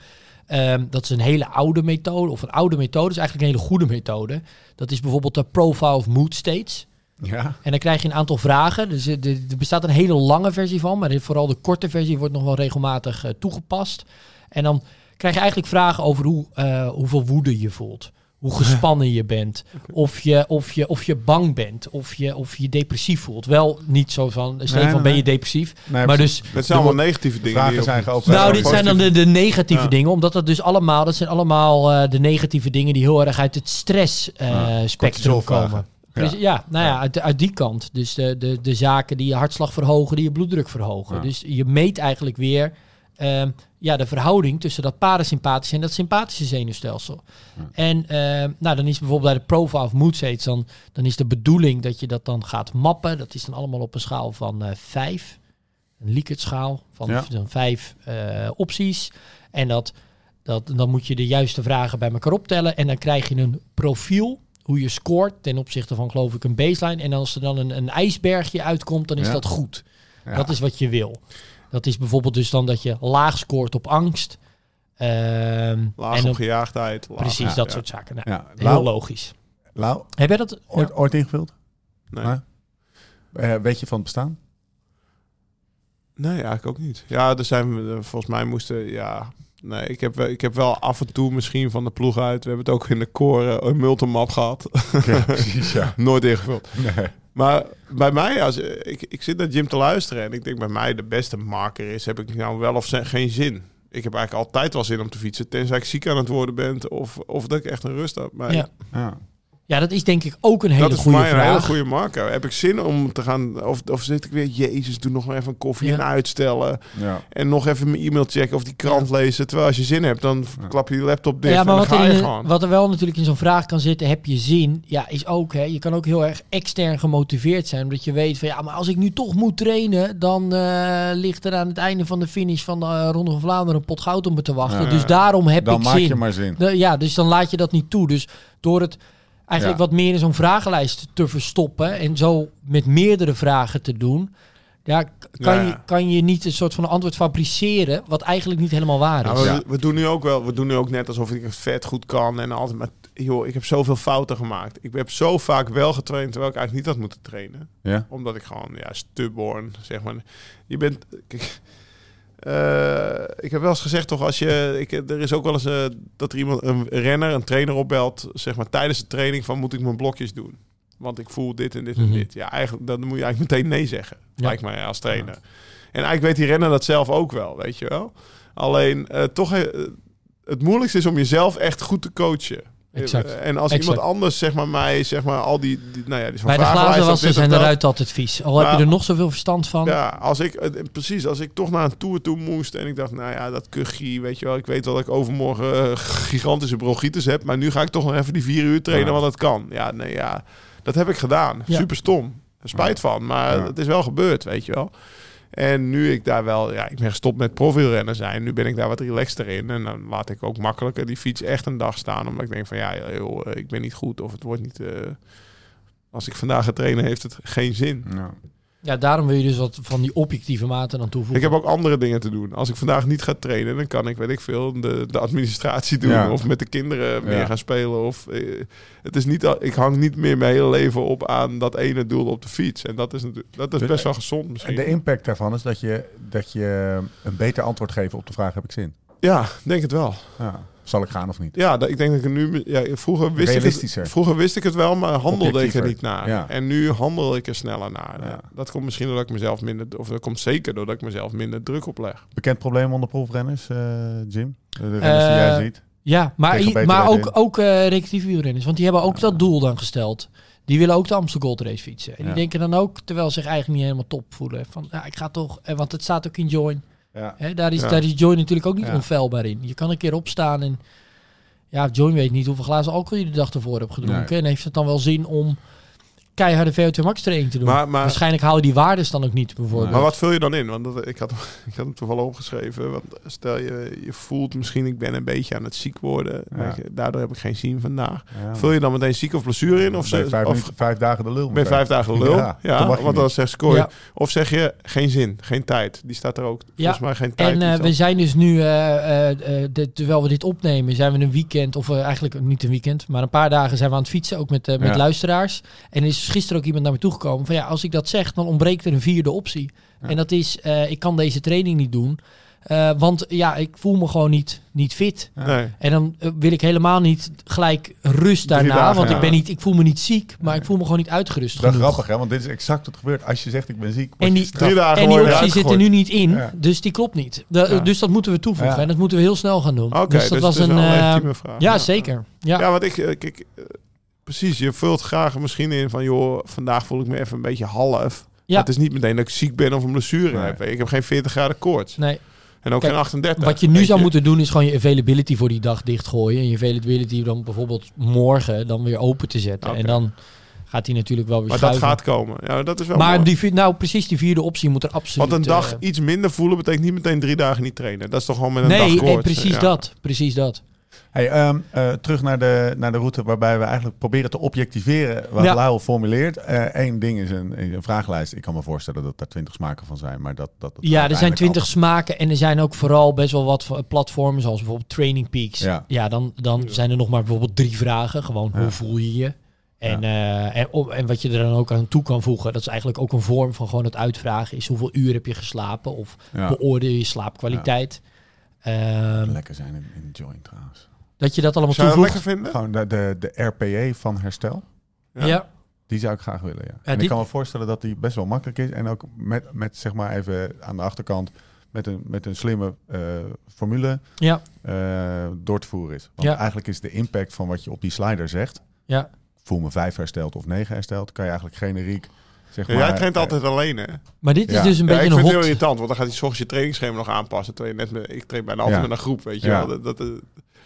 ehm, dat is een hele oude methode, of een oude methode, is eigenlijk een hele goede methode. Dat is bijvoorbeeld de Profile of Mood States. Ja. En dan krijg je een aantal vragen. Dus er, er er bestaat een hele lange versie van, maar vooral de korte versie wordt nog wel regelmatig eh, toegepast. En dan krijg je eigenlijk vragen over hoe, eh, hoeveel woede je voelt. Hoe gespannen je bent. Of je, of, je, of je bang bent. Of je, of je depressief voelt. Wel niet zo van, Stefan, nee, ben nee. je depressief? Nee, maar dus Het zijn allemaal negatieve dingen. vragen die op- zijn geopend. nou, dit zijn dan de, de negatieve Ja. dingen, omdat dat dus allemaal, dat zijn allemaal eh, de negatieve dingen die heel erg uit het stress eh, Ja, komen. Ja. Ja, ja nou ja, uit, uit die kant. Dus de, de, de zaken die je hartslag verhogen, die je bloeddruk verhogen. Ja. Dus je meet eigenlijk weer ehm, ja, de verhouding tussen dat parasympathische en dat sympathische zenuwstelsel. En ehm, nou, dan is bijvoorbeeld bij de profile of mood states, dan, dan is de bedoeling dat je dat dan gaat mappen. Dat is dan allemaal op een schaal van eh vijf. Een Likert-schaal van, Ja. van vijf eh, opties. En dat, dat, dan moet je de juiste vragen bij elkaar optellen. En dan krijg je een profiel, hoe je scoort ten opzichte van, geloof ik, een baseline. En als er dan een, een ijsbergje uitkomt, dan is Ja. dat goed. Ja. Dat is wat je wil. Dat is bijvoorbeeld dus dan dat je laag scoort op angst. Ehm, Laag en op gejaagdheid. laag- precies, ja, dat ja. soort zaken. Nou, Ja. Heel Lau, logisch. Lau, Heb jij dat? ooit, ooit ingevuld? Nee. Eh, weet je van het bestaan? Nee, eigenlijk ook niet. Ja, er zijn we- eh, volgens mij moesten, ja. Nee, ik heb, wel- ik heb wel af en toe misschien van de ploeg uit. We hebben het ook in de koren een multimap gehad. Ja, precies, ja. Nooit ingevuld. Nee. Maar bij mij, als, ik, ik zit naar Jim te luisteren en ik denk bij mij de beste marker is, heb ik nou wel of ze- geen zin. Ik heb eigenlijk altijd wel zin om te fietsen, tenzij ik ziek aan het worden ben of, of dat ik echt een rust heb. Maar Ja. Ja. Ja, dat is denk ik ook een hele dat is voor goede mij een hele vraag. goede marker. Heb ik zin om te gaan, of, of zit ik weer, jezus, doe nog maar even een koffie Ja. en uitstellen. Ja. En nog even mijn e-mail checken of die krant lezen. Terwijl als je zin hebt, dan klap je die laptop dicht Ja, maar en wat dan ga er, je in- gewoon. wat er wel natuurlijk in zo'n vraag kan zitten, heb je zin? Ja, is ook, hè, je kan ook heel erg extern gemotiveerd zijn. Omdat je weet van, ja, maar als ik nu toch moet trainen, dan eh, ligt er aan het einde van de finish van de eh, Ronde van Vlaanderen een pot goud om me te wachten. Ja. Dus daarom heb Dan ik maak zin. je maar zin. De- ja, dus dan laat je dat niet toe. Dus door het eigenlijk Ja. wat meer in zo'n vragenlijst te verstoppen en zo met meerdere vragen te doen, ja, kan, Ja. Je, kan je niet een soort van een antwoord fabriceren wat eigenlijk niet helemaal waar Nou, is. we, Ja. we doen nu ook wel, we doen nu ook net alsof ik het vet goed kan en altijd. Maar joh, ik heb zoveel fouten gemaakt. Ik heb zo vaak wel getraind terwijl ik eigenlijk niet had moeten trainen. Ja. Omdat ik gewoon, ja, stubborn, zeg maar. Je bent, kijk, eh, ik heb wel eens gezegd toch, als je, ik, er is ook wel eens eh, dat er iemand, een renner, een trainer opbelt, zeg maar tijdens de training van moet ik mijn blokjes doen? Want ik voel dit en dit Mhm. en dit. Ja, eigenlijk, dan moet je eigenlijk meteen nee zeggen, Ja. lijkt mij als trainer. En eigenlijk weet die renner dat zelf ook wel, weet je wel. Alleen eh, toch, het moeilijkste is om jezelf echt goed te coachen. Exact. Eh, En als Exact. iemand anders, zeg maar, mij, zeg maar, al die, die nou ja, die Bij de glazenwassen zijn ruiten altijd vies. Al heb Nou, je er nog zoveel verstand van. Ja, als ik, eh, precies, als ik toch naar een tour toe moest en ik dacht, nou ja, dat kuchie, weet je wel, ik weet wel dat ik overmorgen eh, gigantische bronchitis heb, maar nu ga ik toch nog even die vier uur trainen, Ja. want dat kan. Ja, nee, ja, dat heb ik gedaan. Ja. Super stom. Spijt van, maar het is wel gebeurd, weet je wel. En nu ik daar wel, ja, ik ben gestopt met profielrennen zijn. Nu ben ik daar wat relaxter in. En dan laat ik ook makkelijker die fiets echt een dag staan. Omdat ik denk van, ja, joh, ik ben niet goed. Of het wordt niet... eh, als ik vandaag ga trainen, heeft het geen zin. Ja. Ja, daarom wil je dus wat van die objectieve maten dan toevoegen. Ik heb ook andere dingen te doen. Als ik vandaag niet ga trainen, dan kan ik, weet ik veel, de, de administratie doen. Ja. Of met de kinderen meer Ja. gaan spelen. Of, eh, het is niet, al- ik hang niet meer mijn hele leven op aan dat ene doel op de fiets. En dat is, natuurlijk- dat is Dus- best wel gezond misschien. De impact daarvan is dat je, dat je een beter antwoord geeft op de vraag: heb ik zin? Ja, denk het wel. Ja. Zal ik gaan of niet? Ja, dat- ik denk dat ik nu... Ja, vroeger, wist ik het, vroeger wist ik het wel, maar handelde ik er niet naar. Ja. En nu handel ik er sneller naar. Ja. Dat komt misschien doordat ik mezelf minder... Of dat komt zeker doordat ik mezelf minder druk opleg. Bekend probleem onder proefrenners, eh, Jim? De renners die Eh, jij ziet? Ja, maar, maar ook, ook eh recreatieve wielrenners. Want die hebben ook dat doel dan gesteld. Die willen ook de Amstel Gold Race fietsen. En die denken dan ook, terwijl ze zich eigenlijk niet helemaal top voelen. Van, ja, ik ga toch... Want het staat ook in Join. Ja. Hè, daar, is, Ja. daar is Join natuurlijk ook niet Ja. onfeilbaar in. Je kan een keer opstaan en... Ja, Join weet niet hoeveel glazen alcohol je de dag ervoor hebt gedronken. Nee. En heeft het dan wel zin om keiharde VO2 max training te doen. Maar, maar, Waarschijnlijk hou je die waardes dan ook niet, bijvoorbeeld. maar wat vul je dan in? Want dat, ik, had, ik had hem toevallig opgeschreven. Want stel je, je voelt misschien, ik ben een beetje aan het ziek worden. Ja. Weet je, daardoor heb ik geen zin vandaag. Ja. Vul je dan meteen ziek of blessure in? Of, Ben vijf, of vijf dagen de lul. ben je vijf dagen lul? Ja, Ja, want dan zegt Scoy. Ja. Of zeg je geen zin, geen tijd. Die staat er ook. Volgens mij geen tijd. En eh, we zijn dus nu, eh, eh, eh, de- terwijl we dit opnemen, zijn we een weekend, of eigenlijk niet een weekend, maar een paar dagen zijn we aan het fietsen, ook met, met Ja. luisteraars. En er is gisteren ook iemand naar me toegekomen van ja, als ik dat zeg, dan ontbreekt er een vierde optie. Ja. En dat is, eh, ik kan deze training niet doen, eh, want ja, ik voel me gewoon niet, niet fit. Nee. En dan eh, wil ik helemaal niet gelijk rust daarna, dagen, want ja. ik, ben niet, ik voel me niet ziek, maar ik voel me gewoon niet uitgerust Dat is grappig, hè? Want dit is exact wat gebeurt. Als je zegt ik ben ziek, En die-. Drie dagen En die optie zit er nu niet in, Ja. dus die klopt niet. De- Ja. Dus dat moeten we toevoegen Ja. en dat moeten we heel snel gaan doen. Oké, dus dat was het een... eh, ja, zeker. Ja. Ja, want ik, kijk, eh, precies, je vult graag misschien in van, joh, vandaag voel ik me even een beetje half. Ja. Het is niet meteen dat ik ziek ben of een blessure Nee. heb. Ik heb geen 40 graden koorts. Nee. En ook Kijk, geen 38. Wat je nu zou moeten doen is gewoon je availability voor die dag dichtgooien. En je availability dan bijvoorbeeld morgen dan weer open te zetten. En dan gaat hij natuurlijk wel weer Maar dat gaat komen. Ja, dat is wel maar mooi. die, nou precies die vierde optie moet er absoluut... Want een dag eh, iets minder voelen betekent niet meteen drie dagen niet trainen. Dat is toch gewoon met een dag nee, koorts. nee, precies Ja. dat. Precies dat. Hey, ehm, eh, terug naar de, naar de route waarbij we eigenlijk proberen te objectiveren wat Ja. Lyle formuleert. Eén ding is een, een vragenlijst. Ik kan me voorstellen dat daar twintig smaken van zijn. Maar dat, dat, dat Ja, er zijn twintig smaken en er zijn ook vooral best wel wat platformen, zoals bijvoorbeeld Training Peaks. Ja. Ja, dan, dan zijn er nog maar bijvoorbeeld drie vragen. Gewoon, Ja. hoe voel je je? En, eh, en, op- en wat je er dan ook aan toe kan voegen, dat is eigenlijk ook een vorm van gewoon het uitvragen, is hoeveel uur heb je geslapen? Of Ja. beoordeel je slaapkwaliteit? Ehm, lekker zijn in, in Join trouwens. dat je dat allemaal Zou toevoegt. lekker vinden? Gewoon de, de, de RPE van herstel. Ja. Die zou ik graag willen, ja. en dit- ik kan me voorstellen dat die best wel makkelijk is. En ook met, met zeg maar even aan de achterkant... met een, met een slimme eh, formule Ja, eh, door te voeren is. Want Ja. eigenlijk is de impact van wat je op die slider zegt... ja. voel me vijf hersteld of negen hersteld... kan je eigenlijk generiek... Zeg Ja, maar, jij traint eh, altijd alleen, hè? Maar dit is Ja. dus een Ja, ik beetje vind een het heel hot... irritant, want dan gaat hij 's ochtends je trainingsschema nog aanpassen. Terwijl je net met, ik train bijna altijd Ja. met een groep, weet je Ja. wel. Dat, dat, eh,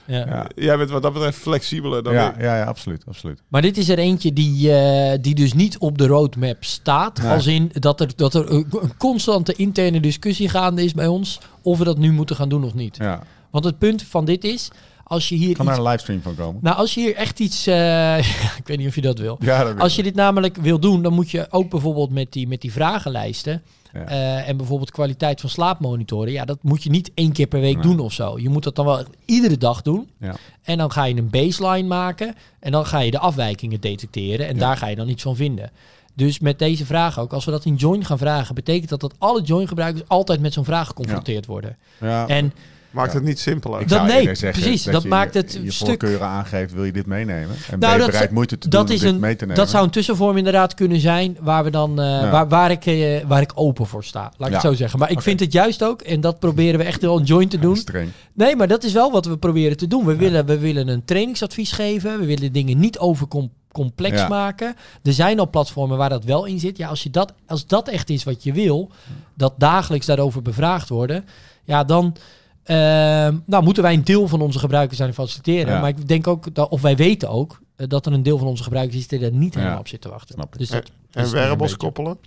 Ja. Ja, jij bent wat dat betreft flexibeler dan ja, ik. ja, ja, absoluut, absoluut. Maar dit is er eentje die, eh, die dus niet op de roadmap staat. Nee. Als in dat er, dat er een een constante interne discussie gaande is bij ons. Of we dat nu moeten gaan doen of niet. Ja. Want het punt van dit is, als je hier Kan daar iets... een livestream van komen? Nou, als je hier echt iets... eh, ik weet niet of je dat wil. Ja, dat weet Als je dit namelijk wil doen, dan moet je ook bijvoorbeeld met die, met die vragenlijsten... Ja. eh, en bijvoorbeeld kwaliteit van slaap monitoren. Ja, dat moet je niet één keer per week Nee. doen of zo. Je moet dat dan wel iedere dag doen. Ja. En dan ga je een baseline maken. En dan ga je de afwijkingen detecteren. En daar ga je dan iets van vinden. Dus met deze vraag ook, als we dat in Join gaan vragen, betekent dat dat alle Join-gebruikers altijd met zo'n vraag geconfronteerd worden. Ja. En Maakt het niet simpeler. Ik Dat- zou nee, precies, dat je maakt je- het je stuk- voorkeuren aangeeft, wil je dit meenemen? En ben Nou, je bereid is- moeite te dat doen is om dit een- mee te nemen? dat zou een tussenvorm inderdaad kunnen zijn waar, we dan, eh, Ja. waar, waar, ik, eh, waar ik open voor sta. Laat ik Ja. het zo zeggen. Maar ik vind het juist ook, en dat proberen we echt wel een Join te doen. Nee, maar dat is wel wat we proberen te doen. We, willen, we willen een trainingsadvies geven. We willen dingen niet over com- complex Ja. maken. Er zijn al platformen waar dat wel in zit. Ja, als, je dat, als dat echt is wat je wil, dat dagelijks daarover bevraagd worden, ja, dan ehm, nou, moeten wij een deel van onze gebruikers daarin faciliteren. Ja. Maar ik denk ook, dat, of wij weten ook, eh, dat er een deel van onze gebruikers is die er niet helemaal Ja, op zit te wachten. snap ik. Dus dat, En wearables beetje- koppelen?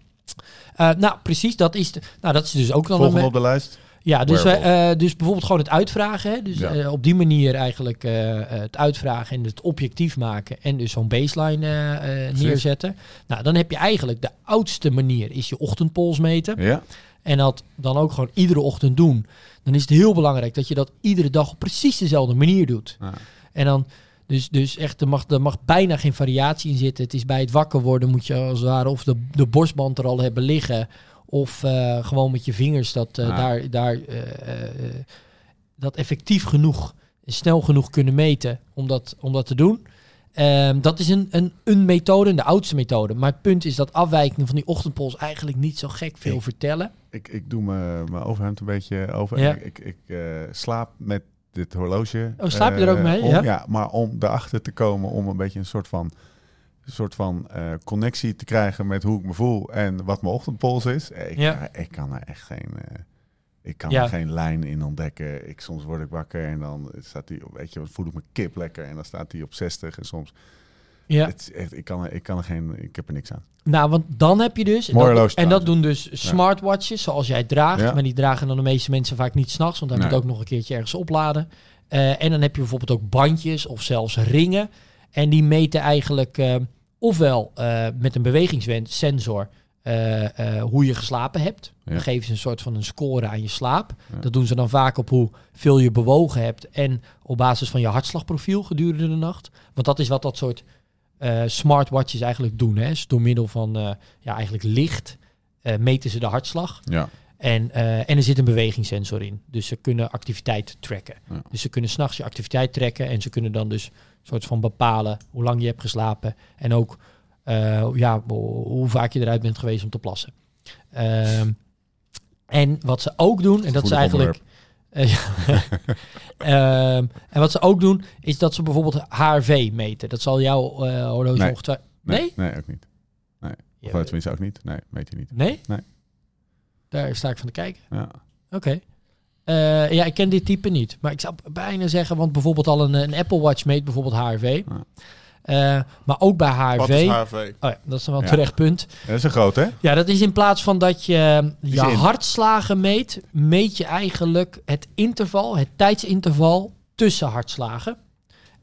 Eh, nou, precies, dat is, de, nou, dat is dus ook dan Volgende een, op de lijst? ja, dus, wij, eh, dus bijvoorbeeld gewoon het uitvragen. Hè? Dus Ja. op die manier eigenlijk het uitvragen en het objectief maken. En dus zo'n baseline neerzetten. Nou, dan heb je eigenlijk de oudste manier is je ochtendpols meten. Ja. En dat dan ook gewoon iedere ochtend doen. Dan is het heel belangrijk dat je dat iedere dag op precies dezelfde manier doet. Ja. En dan, dus, dus echt, er mag, er mag bijna geen variatie in zitten. Het is bij het wakker worden moet je als het ware of de, de borstband er al hebben liggen. Of eh, gewoon met je vingers dat, eh, Ja. daar, daar, eh, dat effectief genoeg, snel genoeg kunnen meten om dat, om dat te doen. Ehm, dat is een, een, een methode, de oudste methode. Maar het punt is dat afwijkingen van die ochtendpols eigenlijk niet zo gek veel vertellen. Ik, ik doe me- mijn overhemd een beetje over. Ja. Ik, ik, ik eh, slaap met dit horloge. Oh, slaap je er ook eh, mee? om- Ja. ja, maar om erachter te komen, om een beetje een soort van, een soort van eh, connectie te krijgen met hoe ik me voel en wat mijn ochtendpols is. Ik, Ja. ik kan er echt geen, ik kan Ja. er geen lijn in ontdekken. Ik, soms word ik wakker en dan staat die, op- weet je, voel ik mijn kip lekker en dan staat die op 60 en soms. Ja. Het echt, ik kan ik kan er geen, ik heb er niks aan. Nou, want dan heb je dus... en Mooi dat, en dat doen dus smartwatches, zoals jij draagt. Ja. Maar die dragen dan de meeste mensen vaak niet s'nachts, want Nee. moet ook nog een keertje ergens opladen. Eh, en dan heb je bijvoorbeeld ook bandjes of zelfs ringen. En die meten eigenlijk eh, ofwel eh, met een bewegingssensor eh, eh, hoe je geslapen hebt. Ja. Dan geven ze een soort van een score aan je slaap. Ja. Dat doen ze dan vaak op hoeveel je bewogen hebt en op basis van je hartslagprofiel gedurende de nacht. Want dat is wat dat soort eh, smartwatches eigenlijk doen. Hè. Dus door middel van ja, eigenlijk licht meten ze de hartslag. Ja, En, en er zit een bewegingssensor in. Dus ze kunnen activiteit tracken. Ja. Dus ze kunnen s'nachts je activiteit trekken. En ze kunnen dan dus een soort van bepalen hoe lang je hebt geslapen. En ook ja, ho- hoe vaak je eruit bent geweest om te plassen. Ehm, en wat ze ook doen, en dat is eigenlijk. eh, ja. Ehm, en wat ze ook doen, is dat ze bijvoorbeeld HRV meten. Dat zal jouw eh horloge Nee. ongetwijfeld. nee, Nee? nee, ook niet. Of Ja, eh, tenminste ook niet. Nee, meet hij niet. Nee? Nee. Daar sta ik van te kijken. Ja. Oké. Eh, ja, ik ken dit type niet. Maar ik zou bijna zeggen, want bijvoorbeeld al een, een Apple Watch meet bijvoorbeeld HRV. Ja. Eh, maar ook bij HRV. Wat is HRV? Oh ja, dat is wel een Ja. terecht punt. Dat is een groot, hè? Ja, dat is in plaats van dat je je hartslagen meet, meet je eigenlijk het interval, het tijdsinterval tussen hartslagen.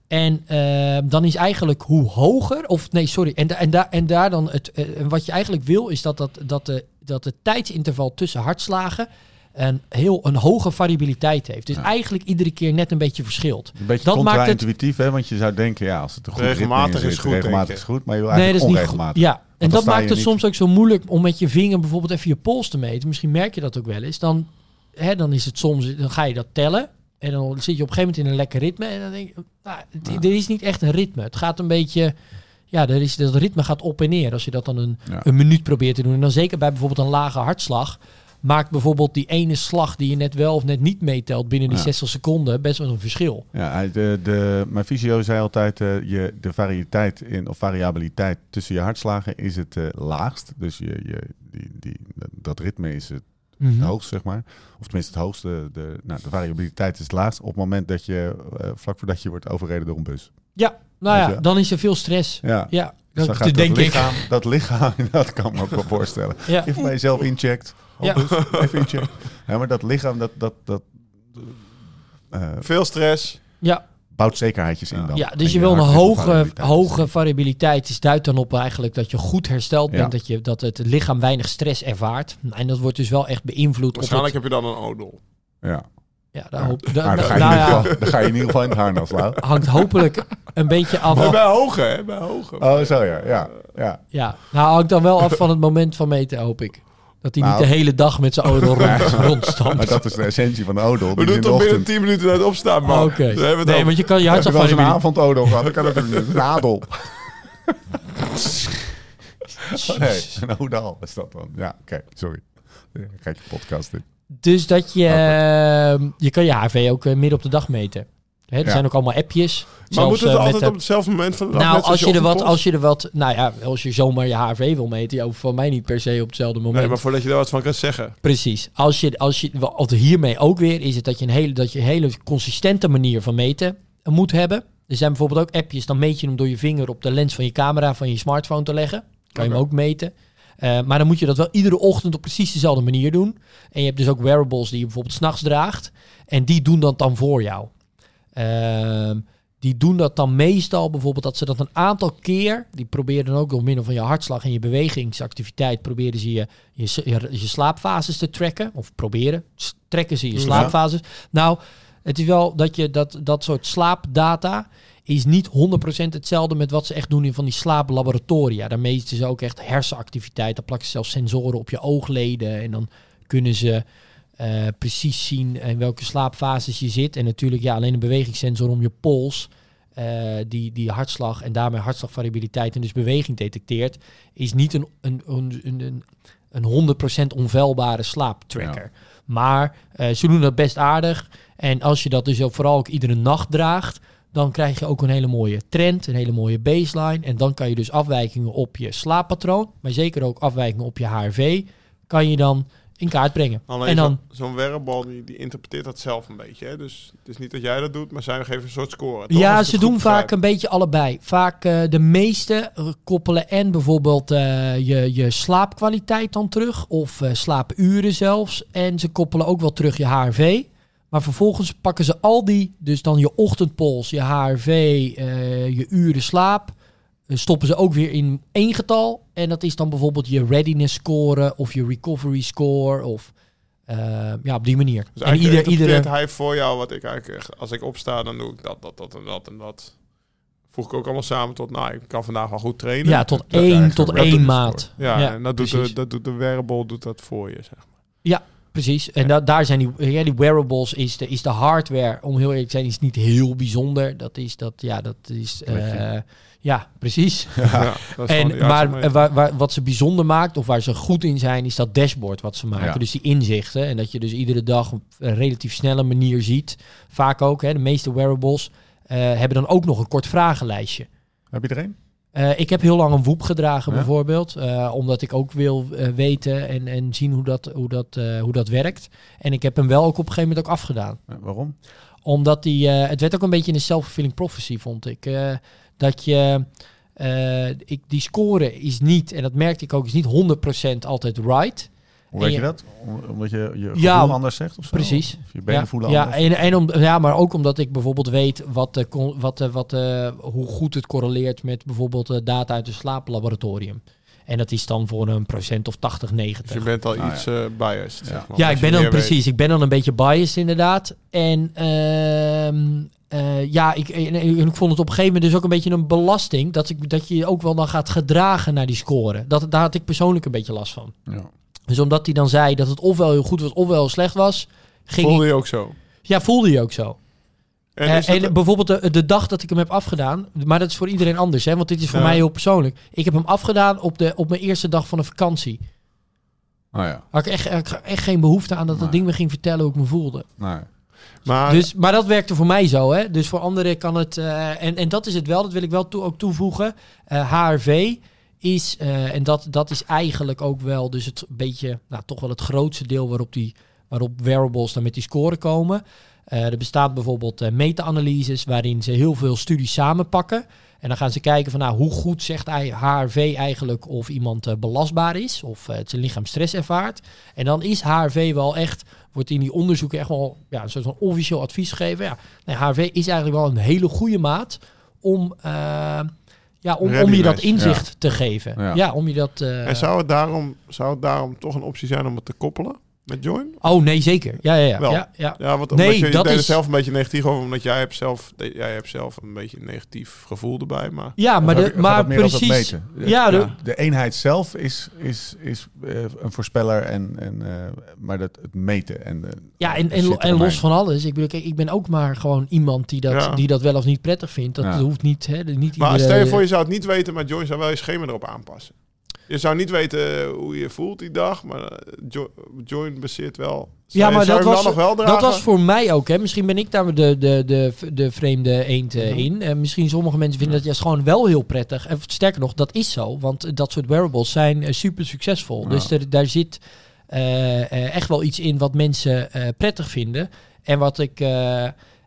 En eh, dan is eigenlijk hoe hoger, of nee, sorry, en, da- en, daar en daar dan het, en wat je eigenlijk wil, is dat, dat, dat, de, dat het tijdsinterval tussen hartslagen een heel een hoge variabiliteit heeft. Dus Ja. eigenlijk iedere keer net een beetje verschilt. Een beetje Dat maakt het- contra-intuïtief, hè? Want je zou denken, ja, als het een goed Regelmatig is zit, goed, regelmatig is goed, maar je wil Nee, dat eigenlijk is niet goed. onregelmatig. Ja, en dat maakt het niet- soms ook zo moeilijk om met je vinger bijvoorbeeld even je pols te meten. Misschien merk je dat ook wel eens. Dan, hè, dan is het soms, dan ga je dat tellen. En dan zit je op een gegeven moment in een lekker ritme. En dan denk je, nou, het- er is niet echt een ritme. Het gaat een beetje, ja, er is, dat ritme gaat op en neer. Als je dat dan een, Ja. een minuut probeert te doen. En dan zeker bij bijvoorbeeld een lage hartslag. Maakt bijvoorbeeld die ene slag die je net wel of net niet meetelt binnen die Ja. 60 seconden best wel een verschil. Ja, de, de, mijn fysio zei altijd, eh, je, de variëteit in, of variabiliteit tussen je hartslagen is het eh, laagst. Dus je, je, die, die, dat ritme is het Mhm. hoogst, zeg maar. Of tenminste het hoogste. De, nou, de variabiliteit is het laagst op het moment dat je, eh, vlak voordat je wordt overreden door een bus. Ja, nou ja, dan is er veel stress. Ja, Ja, dus dat, dan gaat denk dat ik. lichaam, dat lichaam, dat kan me ook wel voorstellen. Ja. Even bij jezelf incheckt. Ja. Even inchecken. Ja, maar dat lichaam, dat, dat, dat eh, Veel stress. Ja, bouwt zekerheidjes in dan. Ja, dus je wil een hoge, variabiliteit. hoge variabiliteit. Dus duidt dan op eigenlijk dat je goed hersteld Ja. bent. Dat, je, dat het lichaam weinig stress ervaart. En dat wordt dus wel echt beïnvloed. Op Waarschijnlijk het, heb je dan een odol. Ja. Ja, daar hoop, da- Maar dan da- ga, je in nou ieder ja, geval, dan ga je in ieder geval in het harnas, hangt hopelijk een beetje af. Maar bij hoge, hè? Bij hoge. Oh, zo ja. Ja, ja. Ja, nou hangt dan wel af van het moment van meten, hoop ik. Dat hij Nou. niet de hele dag met zijn odel rond, rondstampt. Maar dat is de essentie van de odel. We doen toch binnen ochtend. 10 minuten uit opstaan, we het Nee, over. want je kan je hartslag eens een avondodel gehad? Dan kan het een adel. Nee, een odal is dat dan. Ja, oké, sorry. Kijk je podcast in. Dus dat je, eh, je kan je HV ook eh, midden op de dag meten. Hè, er Ja. zijn ook allemaal appjes. Maar moet het eh, altijd de- op hetzelfde moment van de dag? Nou, als je, er wat, als je er wat, nou ja, als je zomaar je HRV wil meten, hoeft van mij niet per se op hetzelfde moment. Nee, maar voordat je daar wat van kan zeggen. Precies. Als je, als je, wat hiermee ook weer is het dat je een hele, dat je een hele consistente manier van meten moet hebben. Er zijn bijvoorbeeld ook appjes, dan meet je hem door je vinger op de lens van je camera van je smartphone te leggen. Kan je hem ook meten. Eh, maar dan moet je dat wel iedere ochtend op precies dezelfde manier doen. En je hebt dus ook wearables die je bijvoorbeeld s'nachts draagt. En die doen dat dan voor jou. Ehm, die doen dat dan meestal bijvoorbeeld dat ze dat een aantal keer, die proberen dan ook door middel van je hartslag en je bewegingsactiviteit, proberen ze je, je, je, je slaapfases te tracken. Of proberen, trekken ze je Ja. slaapfases. Nou, het is wel dat je dat, dat soort slaapdata is niet 100% hetzelfde met wat ze echt doen in van die slaaplaboratoria. Daar meten ze ook echt hersenactiviteit. Dan plakken ze zelfs sensoren op je oogleden en dan kunnen ze eh, precies zien in welke slaapfases je zit. En natuurlijk ja, alleen een bewegingssensor om je pols, eh, die, die hartslag en daarmee hartslagvariabiliteit en dus beweging detecteert, is niet een, een, een, een, een 100% onveilbare slaaptracker. Maar eh, ze doen dat best aardig. En als je dat dus ook vooral ook iedere nacht draagt, dan krijg je ook een hele mooie trend, een hele mooie baseline. En dan kan je dus afwijkingen op je slaappatroon, maar zeker ook afwijkingen op je HRV, kan je dan in kaart brengen. Alleen en dan, zo- zo'n wearable, die, die interpreteert dat zelf een beetje. Hè? Dus het is niet dat jij dat doet, maar zij geven een soort score. toch? ja, ze doen vaak een beetje allebei. Vaak eh, de meeste koppelen en bijvoorbeeld eh, je, je slaapkwaliteit dan terug, of eh, slaapuren zelfs. En ze koppelen ook wel terug je HRV. Maar vervolgens pakken ze al die, dus dan je ochtendpols, je HRV, eh, je uren slaap, eh, stoppen ze ook weer in één getal. En dat is dan bijvoorbeeld je readiness score of je recovery score of eh, ja, op die manier. Dus en ieder, interpreteert iedere, hij voor jou wat ik eigenlijk... echt- Als ik opsta, dan doe ik dat, dat, dat en dat en dat. Voeg ik ook allemaal samen tot... Nou, ik kan vandaag wel goed trainen. ja, tot Dat één, tot één maat. Ja, en dat doet, de, dat doet de wearable doet dat voor je, zeg maar. Precies. En da- daar zijn die, ja, die wearables, is de, is de hardware, om heel eerlijk te zijn, is niet heel bijzonder. Dat is, dat, ja, dat is, eh, ja, precies. Ja, dat is gewoon de En, maar waar, waar, wat ze bijzonder maakt, of waar ze goed in zijn, is dat dashboard wat ze maken. Ja. Dus die inzichten. En dat je dus iedere dag op een relatief snelle manier ziet. Vaak ook, hè, de meeste wearables eh, hebben dan ook nog een kort vragenlijstje. Heb je er een? Eh, ik heb heel lang een woep gedragen Ja? bijvoorbeeld. eh, omdat ik ook wil eh, weten en, en zien hoe dat, hoe, dat, hoe dat werkt. En ik heb hem wel ook op een gegeven moment ook afgedaan. Ja, waarom? Omdat die, het werd ook een beetje een self-fulfilling prophecy, vond ik. Dat je, ik, die score is niet, en dat merkte ik ook, is niet 100% altijd right. Hoe weet je je- dat? Om- Omdat je je gevoel Ja, anders zegt of zo? precies. Of je benen ja, voelen ja, anders? en, en om, ja, maar ook omdat ik bijvoorbeeld weet wat, de, con- wat, de, wat, de, hoe goed het correleert met bijvoorbeeld eh, data uit een slaaplaboratorium. En dat is dan voor een procent of 80, 90. Dus je bent al Ah, iets eh biased, zeg maar. Ja, ik je ben dan weet. precies. Ik ben dan een beetje biased inderdaad. En ehm, eh, ja, ik, en, en ik vond het op een gegeven moment dus ook een beetje een belasting dat, ik, dat je je ook wel dan gaat gedragen naar die score. Dat, daar had ik persoonlijk een beetje last van. Ja. Dus omdat hij dan zei dat het ofwel heel goed was, ofwel heel slecht was, ging Voelde je ook zo? ja, voelde je ook zo. En, En, is dat- en bijvoorbeeld de, de dag dat ik hem heb afgedaan, maar dat is voor iedereen anders, hè, want dit is voor Ja. mij heel persoonlijk. Ik heb hem afgedaan op, de, op mijn eerste dag van een vakantie. Oh ja. Had ik echt, echt, echt geen behoefte aan dat dat ding me ging vertellen hoe ik me voelde. Nee. maar Dus, maar dat werkte voor mij zo, hè. Dus voor anderen kan het... eh, en, en dat is het wel, dat wil ik wel toe, ook toevoegen. Eh, HRV is, eh, en dat, dat is eigenlijk ook wel dus het beetje... Nou, toch wel het grootste deel waarop, die, waarop wearables dan met die score komen. Eh, er bestaat bijvoorbeeld eh, meta-analyses waarin ze heel veel studies samenpakken. En dan gaan ze kijken van nou, hoe goed zegt HRV eigenlijk of iemand belastbaar is of het zijn lichaam stress ervaart. En dan is HRV wel echt, wordt in die onderzoeken echt wel ja, een soort van officieel advies gegeven. Ja, nee, HRV is eigenlijk wel een hele goede maat om, ja, om, om je dat inzicht te geven. Ja. Ja. om je dat... eh, en zou het, daarom, zou het daarom toch een optie zijn om het te koppelen? Met Join? Oh nee, zeker. Ja, ja, ja. Wel. ja, ja. Ja, want Nee, omdat je dat deed er is- zelf een beetje negatief over, omdat jij hebt zelf, jij hebt zelf een beetje een negatief gevoel erbij. Maar Ja, maar, de, maar precies. Ja, de- de, de eenheid zelf is, is, is eh, een voorspeller, en, en, eh, maar dat, het meten en Ja, en, en, en los van alles. Ik bedoel, kijk, ik ben ook maar gewoon iemand die dat, Ja. die dat wel of niet prettig vindt. Dat Ja. hoeft niet. Hè, niet Maar iedere- stel je voor, je zou het niet weten, maar Join zou wel je schema erop aanpassen. Je zou niet weten eh, hoe je voelt die dag, maar eh, Jo- Join baseert wel. Ja, maar dat was, wel dat was voor mij ook. Hè. Misschien ben ik daar de, de, de, de vreemde eend eh, Mhm. in. En misschien sommige mensen vinden dat juist gewoon wel heel prettig. En sterker nog, dat is zo. Want dat soort wearables zijn super succesvol. Ja. Dus er, daar zit echt wel iets in wat mensen prettig vinden. En wat ik...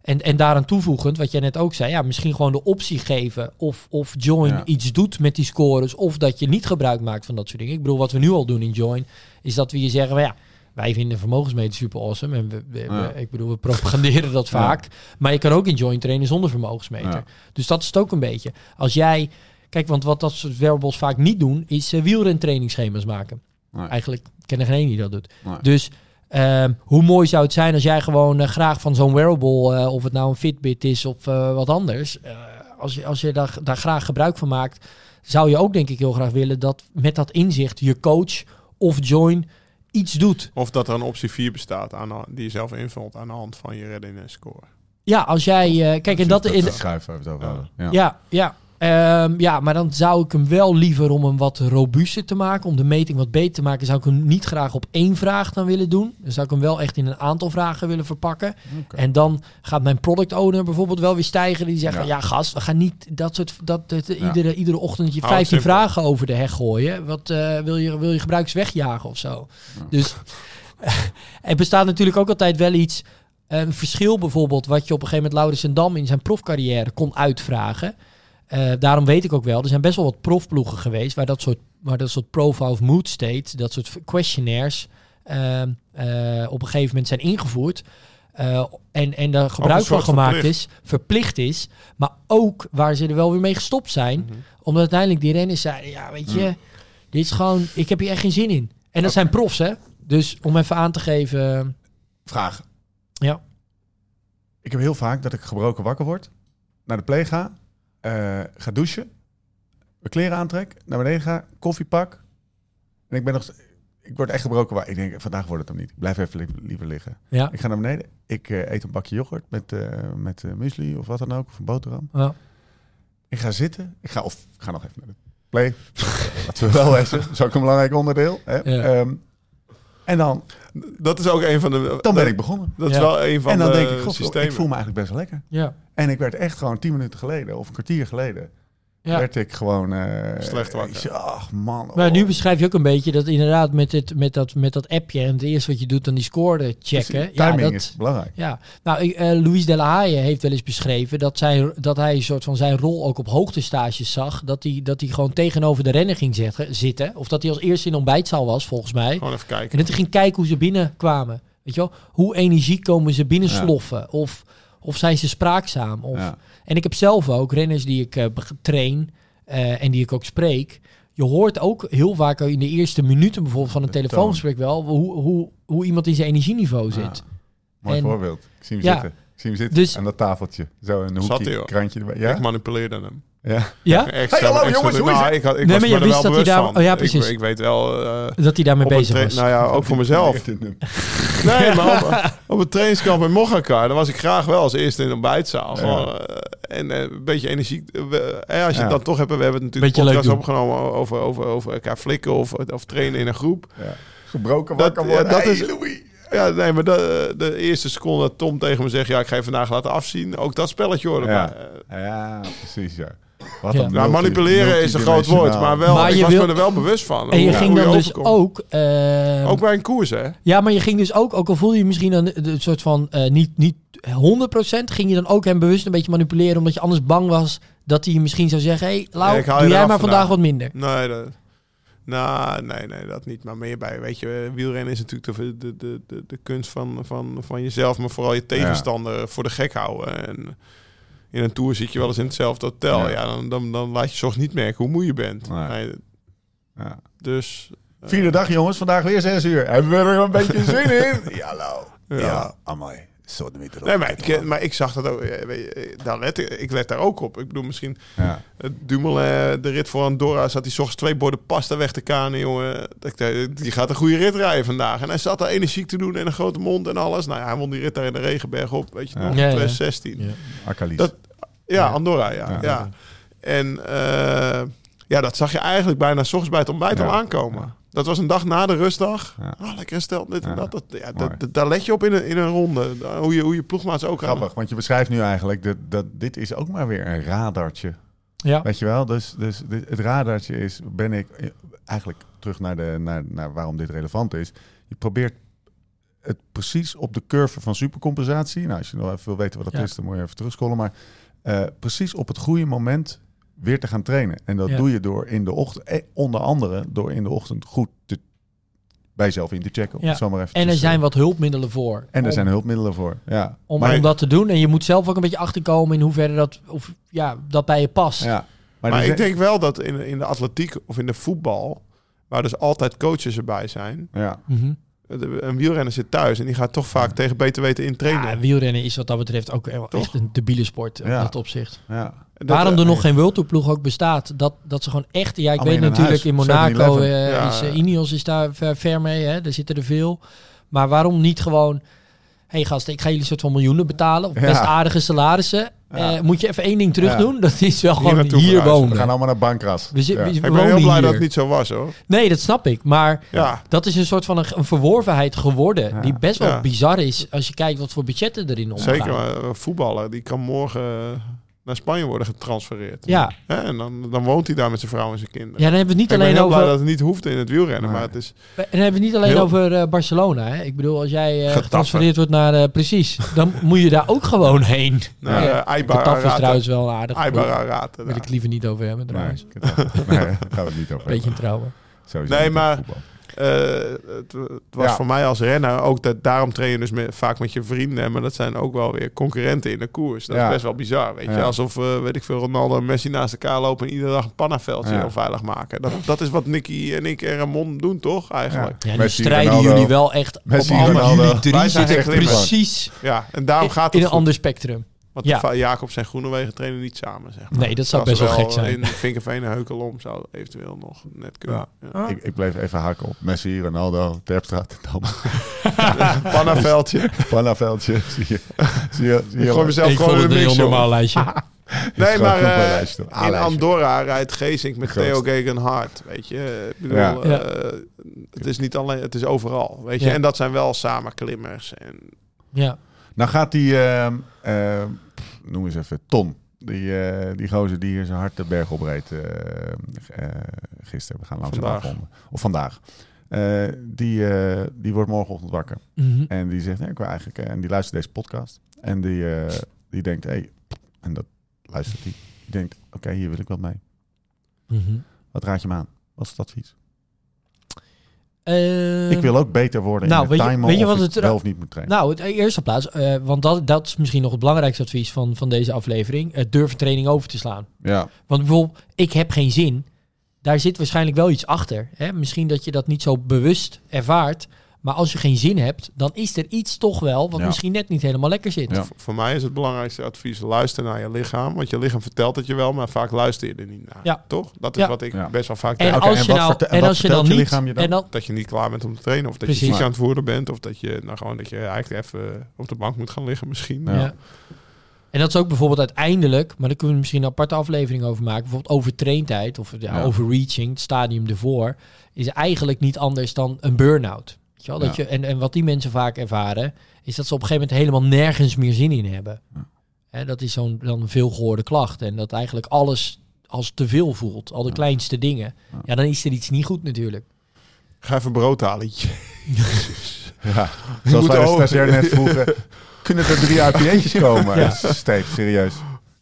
en, en daaraan toevoegend, wat jij net ook zei, ja, misschien gewoon de optie geven of, of Join Ja. iets doet met die scores, of dat je niet gebruik maakt van dat soort dingen. Ik bedoel, wat we nu al doen in Join, is dat we je zeggen, ja, wij vinden vermogensmeten super awesome. En we, we- Ja. we- ik bedoel, we propaganderen dat Ja. vaak. Maar je kan ook in Join trainen zonder vermogensmeter. Ja. Dus dat is het ook een beetje. Als jij, kijk, want wat dat soort wearables vaak niet doen, is uh, wielrentrainingsschema's maken. Nee. Eigenlijk ken er geen één die dat doet. Nee. Dus ehm, hoe mooi zou het zijn als jij gewoon eh, graag van zo'n wearable, eh, of het nou een Fitbit is of eh, wat anders, eh, als je, als je daar, daar graag gebruik van maakt, zou je ook denk ik heel graag willen dat met dat inzicht je coach of join iets doet. Of dat er een optie 4 bestaat aan, die je zelf invult aan de hand van je readiness score. Ja, als jij, eh, kijk, en dat over Ja. Ja. Ja, ja. Ehm, ja, maar dan zou ik hem wel liever om hem wat robuuster te maken, om de meting wat beter te maken, zou ik hem niet graag op één vraag dan willen doen. Dan zou ik hem wel echt in een aantal vragen willen verpakken. En dan gaat mijn product owner bijvoorbeeld wel weer stijgen. Die zeggen, ja, Ja. gast, we gaan niet dat soort, dat, dat, Ja. iedere, iedere ochtend je Hou het 15 simpel. vragen over de heg gooien. Wat eh, wil, je, wil je gebruikers wegjagen of zo? Ja. Dus er bestaat natuurlijk ook altijd wel iets, een verschil bijvoorbeeld, wat je op een gegeven moment Laurens en Dam in zijn profcarrière kon uitvragen. Eh, daarom weet ik ook wel, er zijn best wel wat profploegen geweest waar dat soort, waar dat soort profile of mood state, dat soort questionnaires ehm, eh, op een gegeven moment zijn ingevoerd. Eh, en, en daar gebruik van gemaakt verplicht. is, verplicht is. Maar ook waar ze er wel weer mee gestopt zijn. Mhm. Omdat uiteindelijk die renners zeiden, ja weet je, dit is gewoon, ik heb hier echt geen zin in. En dat zijn profs hè. Dus om even aan te geven, Vraag. ja. Ik heb heel vaak dat ik gebroken wakker word, naar de play ga, eh, ga douchen, mijn kleren aantrek, naar beneden ga, koffie pak. En ik ben nog, ik word echt gebroken wakker. Ik denk, vandaag wordt het hem niet. Ik blijf even li- liever liggen. Ja. Ik ga naar beneden, ik eh, eet een bakje yoghurt met, eh met eh, muesli of wat dan ook, of een boterham. Ja. Ik ga zitten, ik ga, of ik ga nog even naar de play. Laten we wel wezen, dat is ook een belangrijk onderdeel. Hè? Ja. Ehm, en dan, Dat is ook een van de... dan ben ik begonnen. Dat is wel een van En dan de denk ik, god, systemen. ik voel me eigenlijk best wel lekker. Ja. En ik werd echt gewoon tien minuten geleden, of een kwartier geleden, Ja. werd ik gewoon... eh, Slecht wakker. Ach man. Maar oh. nu beschrijf je ook een beetje dat inderdaad met, dit, met, dat, met dat appje en het eerste wat je doet dan die score checken. Ja, Timing dat, is belangrijk. Ja, nou, ik, eh, Louis de la Haye heeft wel eens beschreven dat, zij, dat hij een soort van zijn rol ook op hoogtestages zag. Dat hij, dat hij gewoon tegenover de renner ging zetten, zitten. Of dat hij als eerste in de ontbijtzaal was, volgens mij. Gewoon even kijken. En dat hij ging kijken hoe ze binnenkwamen. Weet je wel? Hoe energiek komen ze binnensloffen? Of, of zijn ze spraakzaam? Of, Ja. En ik heb zelf ook renners die ik eh, train eh, en die ik ook spreek. Je hoort ook heel vaak in de eerste minuten bijvoorbeeld van een De telefoongesprek wel hoe, hoe, hoe iemand in zijn energieniveau zit. Ja. Mooi En- voorbeeld. Ik zie hem Ja. zitten. Ik zie hem zitten Dus- aan dat tafeltje. Zo een Zat hoekje, hij, krantje erbij. Ik Ja? manipuleerde hem. Ja. Ja? Hey, hallo, jongens, hoe is nou, ik, had, ik Nee, was maar je wist wel dat hij daar- oh ja, Ik- precies. Ik, weet wel... eh, Dat hij daarmee een bezig was. Nou ja, ook voor mezelf. Nee, maar op, op het trainingskamp in Mochacar, daar was ik graag wel als eerste in de ontbijtzaal. Ja. Gewoon, eh, en eh, een beetje eh, als je Ja. het dan toch hebt, we hebben het natuurlijk podcast opgenomen over, over, over elkaar flikken of, of trainen in een groep. Ja. Gebroken Dat- wakker worden. dat Hey, is- Louis. Ja, nee, maar de, de eerste seconde dat Tom tegen me zegt, ja, ik ga je vandaag laten afzien. Ook dat spelletje hoor. Ja. Maar, Ja, precies, ja. Wat Ja. een nou, manipuleren is een groot woord, maar wel, Maar ik je was wil- me er wel bewust van. En je hoe- ging hoe dan dus ook... eh, Ook bij een koers, hè? Ja, maar je ging dus ook, ook al voelde je misschien een, een soort van eh, niet, niet 100%, ging je dan ook hem bewust een beetje manipuleren, omdat je anders bang was dat hij je misschien zou zeggen: Hé, hey, Lau, Nee, doe jij maar vandaag wat minder. Nee, dat, nou, nee, nee, dat niet. Maar meer bij, weet je, wielrennen is natuurlijk de, de, de, de, de kunst van, van, van jezelf, maar vooral je tegenstander voor de gek houden. En in een tour zit je wel eens in hetzelfde hotel. Ja. Ja, dan, dan, dan laat je zorg niet merken hoe moe je bent. Nee. Nee, Ja. dus Vierde dag, jongens. Vandaag weer zes uur. Hebben we er een beetje zin in? Ja, nou. Ja. Ja, amai. Zo de meter. Nee, maar ik, maar ik zag dat ook. eh, weet je, eh, Daar let, ik ik let daar ook op. Ik bedoel, misschien Ja. het Dumoulin, de rit voor Andorra, zat hij 's ochtends twee borden pasta weg te kanen, jongen. Die gaat een goede rit rijden vandaag. En hij zat daar energiek te doen en een grote mond en alles. Nou ja, hij won die rit daar in de regenberg op, weet je Ja. nog, Ja, ja. 2016. Ja. Dat- Ja. Andorra, ja. Ja. ja. En eh, ja, dat zag je eigenlijk bijna 's ochtends bij het ontbijt Ja. al aankomen. Dat was een dag na de rustdag. Ja. Ah, lekker gesteld, dit en Ja. dat. dat, ja, dat, dat- daar let je op in een, in een ronde. Hoe je, hoe je ploegmaats ook aan. Grappig, want je beschrijft nu eigenlijk dat, dat dit is ook maar weer een radartje. Ja. Weet je wel? Dus, dus dit- het radartje is, ben ik eh, eigenlijk terug naar, de, naar, naar waarom dit relevant is. Je probeert het precies op de curve van supercompensatie. Nou, als je nog even wil weten wat dat Ja. is, dan moet je even terugscrollen. Maar eh, precies op het goede moment weer te gaan trainen. En dat Ja. doe je door in de ochtend, eh, onder andere door in de ochtend goed te, bij jezelf in te checken. Om Ja. het zo maar even En er zijn wat hulpmiddelen voor. en er om- zijn hulpmiddelen voor. Ja. om, Maar- om dat te doen. En je moet zelf ook een beetje achterkomen in hoeverre dat, of, ja, dat bij je past. Ja. Maar, ik denk wel dat in, in de atletiek of in de voetbal, waar dus altijd coaches erbij zijn, Ja. Mhm. een wielrenner zit thuis en die gaat toch vaak tegen beter weten in trainen. Ja, wielrennen is wat dat betreft ook Toch? echt een debiele sport in Ja. dat opzicht. ja. Dat, Waarom eh, er nog geen World Tour ploeg ook bestaat, dat, dat ze gewoon echt... Ja, ik weet natuurlijk in Monaco 7-Eleven. eh, Ja. is eh, Ineos is daar ver, ver mee, hè? daar zitten er veel. Maar waarom niet gewoon... hey gasten, ik ga jullie een soort van miljoenen betalen, of Ja. best aardige salarissen. Ja. Eh, moet je even één ding terug doen? Dat is wel Hier gewoon hier wonen. We gaan allemaal naar Bankras. We, ik ben heel blij hier. dat het niet zo was hoor. Nee, dat snap ik. Maar dat is een soort van een, een verworvenheid geworden. Die best wel bizar is als je kijkt wat voor budgetten erin omgaan. zeker. Voetballer die kan morgen eh, naar Spanje worden getransfereerd. Ja. Hè, en dan, dan woont hij daar met zijn vrouw en zijn kinderen. ja, dan hebben we het niet alleen heel blij over... dat het niet hoeft in het wielrennen, Nee. maar het is... En dan hebben we het niet alleen Heel- over eh, Barcelona. Hè? Ik bedoel, als jij eh, Getafe. getransfereerd wordt naar... eh, precies, dan moet je daar ook gewoon heen. Nou, Ja. Aibar Getafe is trouwens wel aardig. Aibar Daar wil ik liever niet over hebben Nee, trouwens. ik- nee, daar gaan we het niet over Beetje trouwen. Sowieso Nee, maar- voetbal. Eh, het, het was Ja. voor mij als renner ook dat daarom train je dus met, vaak met je vrienden, maar dat zijn ook wel weer concurrenten in de koers. Dat Ja. is best wel bizar, weet je. Alsof, eh, weet ik veel, Ronaldo en Messi naast elkaar lopen en iedere dag een pannaveldje Ja. onveilig maken. Dat, dat is wat Nicky en ik en Ramon doen, toch, eigenlijk? Ja, nu Messi, strijden Ronaldo. jullie wel echt Messi, op allemaal. Jullie drie zitten precies Ja, en daarom in, gaat in het een goed. ander spectrum. Want Ja. Va- Jacob en Groenewegen trainen niet samen, zeg maar. Nee, dat zou best wel gek zijn. In Vinkenveen en Heukelom zou eventueel nog net kunnen. Ja. Ik, ik bleef even haken op Messi, Ronaldo, Terpstra, dan Pannaveldje. Pannaveldje. Zie je, zie je, zie Ik gooi mezelf gewoon in de mix, joh. lijstje. Nee, maar eh, in. Andorra rijdt Geesink met. Theo Gegenhardt, weet je. Ik bedoel, Ja. eh, Ja. het is niet alleen, het is overal, weet je. Ja. En dat zijn wel samen klimmers. En Ja. Nou gaat die, ehm, noem eens even, Ton. Die, eh, die gozer die hier zijn hart de berg opreed eh eh, gisteren. We gaan langzaam Vandaag. afronden. Of vandaag. Eh, die, eh, die wordt morgenochtend wakker. Mhm. En die zegt, nee, ik wil eigenlijk... eh, en die luistert deze podcast. En die, eh, die denkt, hé... Hey, en dat luistert hij. Die denkt, oké, hier wil ik wat mee. Mhm. Wat raad je me aan? Wat is het advies? Eh, ik wil ook beter worden nou, in weet het je- timen weet je wat het- wel of niet moet trainen. Nou, het eerste plaats, eh, want dat, dat is misschien nog het belangrijkste advies van, van deze aflevering. Het durven training over te slaan. ja, Want bijvoorbeeld, ik heb geen zin. Daar zit waarschijnlijk wel iets achter. Hè? Misschien dat je dat niet zo bewust ervaart. Maar als je geen zin hebt, dan is er iets toch wel wat Ja. misschien net niet helemaal lekker zit. Ja. voor mij is het belangrijkste advies, luister naar je lichaam. Want je lichaam vertelt het je wel, maar vaak luister je er niet naar. Ja. Toch? Dat is Ja. wat ik Ja. best wel vaak En denk. Oké, als en je nou, en als je dan je niet, lichaam je dan? en dan, Dat je niet klaar bent om te trainen. Of dat Precies. je ziek aan het worden bent. Of dat je, nou gewoon, dat je eigenlijk even op de bank moet gaan liggen misschien. Ja. Ja. En dat is ook bijvoorbeeld uiteindelijk, maar daar kunnen we misschien een aparte aflevering over maken. Bijvoorbeeld overtraindheid of ja, Ja. overreaching, het stadium ervoor, is eigenlijk niet anders dan een burn-out. Weet je wel? Dat je, en, en wat die mensen vaak ervaren, is dat ze op een gegeven moment helemaal nergens meer zin in hebben. Ja. Hè, dat is zo'n dan veelgehoorde klacht. En dat eigenlijk alles als te veel voelt. Al de Ja. kleinste dingen. Ja. Ja, dan is er iets niet goed natuurlijk. Ga even brood halen. Ja, zoals wij de stagiair net vroegen. Kunnen er drie IPA'tjes komen? Ja. Steef, serieus.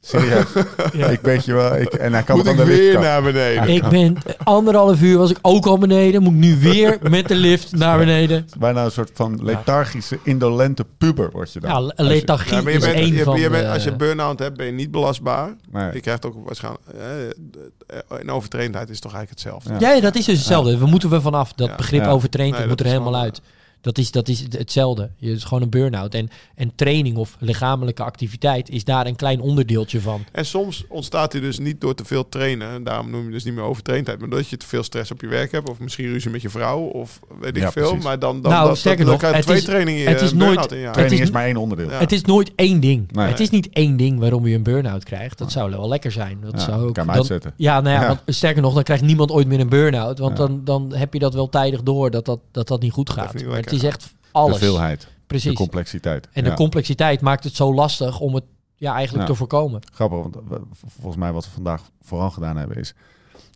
Serieus. Ik weet je wel. Ik, en hij kan Moet het ik weer naar beneden? Ik ben anderhalf uur was ik ook al beneden. Moet ik nu weer met de lift naar beneden. Bijna een soort van lethargische, indolente puber word je dan. Ja, Als je- lethargie Ja, maar je is bent, één je, van je bent, de- als je burn-out hebt, ben je niet belastbaar. Nee. Je krijgt ook waarschijnlijk... eh, in overtraindheid is toch eigenlijk hetzelfde. Ja. Ja, ja, dat is dus hetzelfde. We moeten er vanaf. Dat Ja. begrip Ja. overtraind Nee, dat moet er helemaal uit. Dat is, dat is het- hetzelfde. Je is gewoon een burn-out. En, en training of lichamelijke activiteit is daar een klein onderdeeltje van. En soms ontstaat hij dus niet door te veel trainen. En daarom noem je dus niet meer overtraindheid. Maar doordat je te veel stress op je werk hebt. Of misschien ruzie met je vrouw. Of weet ik Ja, veel. precies. Maar dan, dan, Nou, dat, sterker dan nog, het twee is- trainingen in het je is nooit- in. Training is- maar één onderdeel. Ja. Het is nooit één ding. Nee. Het is niet één ding waarom je een burn-out krijgt. Dat zou wel lekker zijn. Dat Ja, zou ook, kan hem dan- uitzetten. Ja, nou ja, Ja. Want, sterker nog, dan krijgt niemand ooit meer een burn-out. Want Ja. dan, dan heb je dat wel tijdig door dat dat, dat, dat niet goed gaat. Gaat. echt alles. De veelheid, Precies. de complexiteit. en de complexiteit maakt het zo lastig om het ja, eigenlijk te voorkomen. Grappig, want we- volgens mij wat we vandaag vooral gedaan hebben is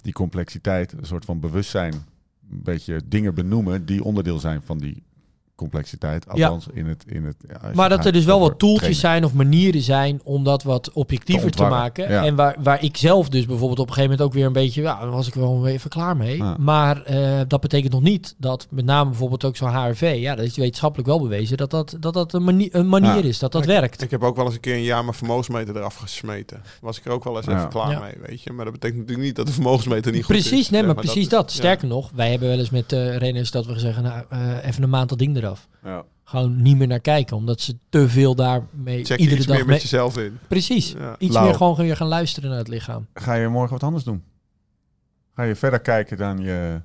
die complexiteit, een soort van bewustzijn, een beetje dingen benoemen die onderdeel zijn van die complexiteit. Ja. Althans in het... In het ja, Maar dat er dus wel wat tooltjes trainen. zijn of manieren zijn om dat wat objectiever Te maken. ja. En waar, waar ik zelf dus bijvoorbeeld op een gegeven moment ook weer een beetje, ja, dan was ik wel even klaar mee. Ja. Maar eh, dat betekent nog niet dat met name bijvoorbeeld ook zo'n HRV, ja, dat is wetenschappelijk wel bewezen dat dat, dat, dat een, manie- een manier Ja. is, dat dat werkt. Ik heb ook wel eens een keer een jaar mijn vermogensmeter eraf gesmeten. Was ik er ook wel eens Ja. even klaar Ja. mee, weet je. Maar dat betekent natuurlijk niet dat de vermogensmeter niet goed is. Precies, nee, maar precies is- dat. ja. Sterker nog, wij hebben wel eens met eh renners dat we zeggen, nou, eh, even een maand dat ding eraf. Ja. Gewoon niet meer naar kijken, omdat ze te veel daarmee Check iedere iets dag meer mee... met jezelf in. Precies, Ja. iets meer gewoon weer gaan luisteren naar het lichaam. Ga je morgen wat anders doen? Ga je verder kijken dan je...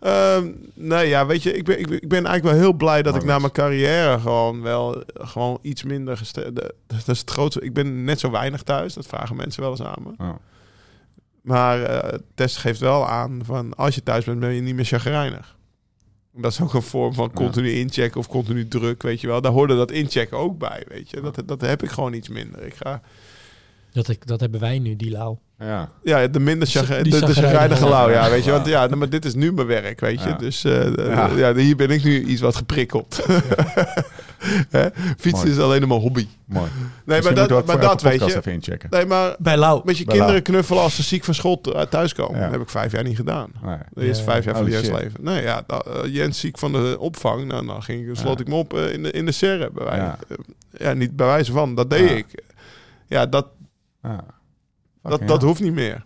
Ehm, nee, ja, weet je, ik ben, ik, ben- ik ben eigenlijk wel heel blij dat ik na mijn carrière gewoon wel gewoon iets minder gesteld. Dat is het grootste. Ik ben net zo weinig thuis. Dat vragen mensen wel eens aan me. Oh. Maar eh Test geeft wel aan van als je thuis bent, ben je niet meer chagrijnig. Dat is ook een vorm van continu inchecken of continu druk, weet je wel. Daar hoorde dat inchecken ook bij, weet je. Dat, dat heb ik gewoon iets minder. Ik ga, Dat, ik, dat hebben wij nu, die lauw. Ja. ja, de minder de, de chagrijnige lauw, ja, weet je. Want ja, maar dit is nu mijn werk, weet je. Ja. Dus eh, Ja. ja. hier ben ik nu iets wat geprikkeld. Hè? Fietsen Mooi. is alleen maar hobby. Mooi. Nee, maar dat, maar dat weet je. even inchecken. Nee, maar Bij lauw. met je Bij kinderen Lau. knuffelen als ze ziek van school th- thuiskomen. Ja. Dat heb ik vijf jaar niet gedaan. Nee. De eerste Ja. vijf jaar van Jens leven. Nee, ja, da- eh, Jens ziek van de opvang. Nou, dan ging, sloot Ja. ik me op eh, in de, in de serre. Bij wijze. Ja. Eh, ja, niet bij wijze van. Dat deed Ja. ik. Ja, dat, Ja. dat, dat hoeft niet meer.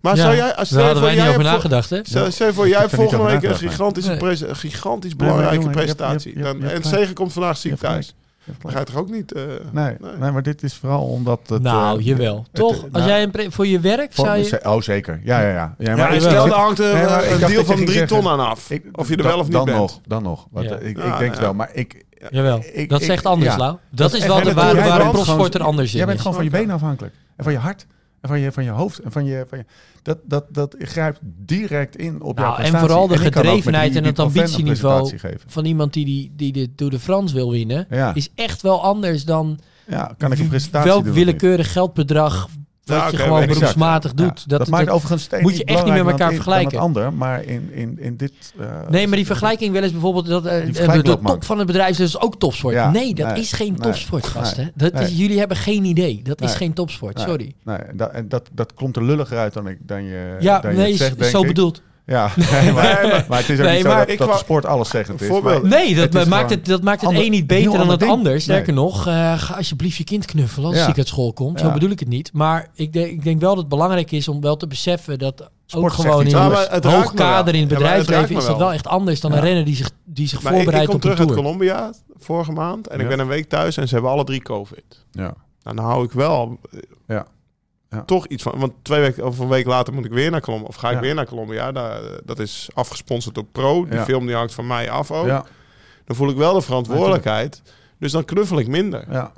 Maar Ja, zou jij... Als Daar hadden wij niet over hebt voor- nagedacht, hè? Stel, stel je voor, jij heb er niet volgende week een gigantische, een gigantisch Nee, maar belangrijke jongen, je hebt- je hebt- presentatie. je hebt- Dan, je hebt en. Zegen komt vandaag ziek hebt thuis. gelijk. Je hebt Dan gelijk. ga je toch ook niet... eh, Nee, nee. nee, maar dit is vooral omdat het... nou, eh, jawel. het- Toch? het- Als nou, jij een voor je werk voor- zou je... Oh, zeker. Ja, ja, ja. ja Ja, maar en ik- stel, daar hangt een, Nee, maar een deal van drie zeggen- ton aan af. ik- of je er dan- wel of niet dan bent. Nog, dan nog. Want, Ja. eh, ik, Ja, ik denk ja. het wel, maar ik... Jawel. ik- dat ik- zegt anders, ja. Lau. Dat, is echt- wel de het waar, een gewoon- anders in Jij bent is. gewoon van je benen afhankelijk. En van je hart. En van je, van je hoofd. En van je, van je, dat, dat, dat grijpt direct in op jouw Nou, en prestatie. vooral de gedrevenheid die- en het ambitieniveau van iemand die, die, die de Tour de France wil winnen, Ja. is echt wel anders dan Ja, kan ik een presentatie welk doen willekeurig geldbedrag wat Ja, je gewoon beroepsmatig Ja, doet. dat, dat, maakt dat- overigens steeds moet je echt niet met elkaar dan vergelijken. Dan ander, maar in, in, in dit... eh, Nee, maar die vergelijking wel eens bijvoorbeeld dat eh, de, vergelijking de top van het bedrijf is ook topsport. Ja, nee, dat nee, is geen nee, topsport, nee, gasten. Dat is, jullie hebben geen idee. Dat is geen topsport. Sorry. Nee, dat, dat, dat komt er lulliger uit dan, ik, dan je, Ja, dan je nee, zegt, denk zo ik. bedoeld. Ja, nee, maar, maar het is ook Nee, niet zo maar dat, de sport alles zeggend is. Voorbeeld. maar- Nee, dat Het is maakt, het, dat maakt het ander- een niet beter dan ander het ander. Sterker Nee. nog, eh, ga alsjeblieft je kind knuffelen als Ja. hij uit school komt. Zo bedoel ik het niet. Maar ik, denk- ik denk wel dat het belangrijk is om wel te beseffen dat ook Sport zegt gewoon in een het raakt hoog kader in het bedrijfsleven is dat wel. echt anders dan Ja. een renner die zich, die zich Maar ik, ik voorbereidt kom op een terug uit tour. Colombia vorige maand. En ik ben een week thuis en ze hebben alle drie COVID. Ja. Nou, dan hou ik wel eh, Ja. Ja. toch iets van... Want twee weken of een week later moet ik weer naar Colombia. Of ga ik Ja. weer naar Colombia. Daar, eh, dat is afgesponsord door Pro. Die film die hangt van mij af ook. Ja, Dan voel ik wel de verantwoordelijkheid. Dus dan knuffel ik minder. ja,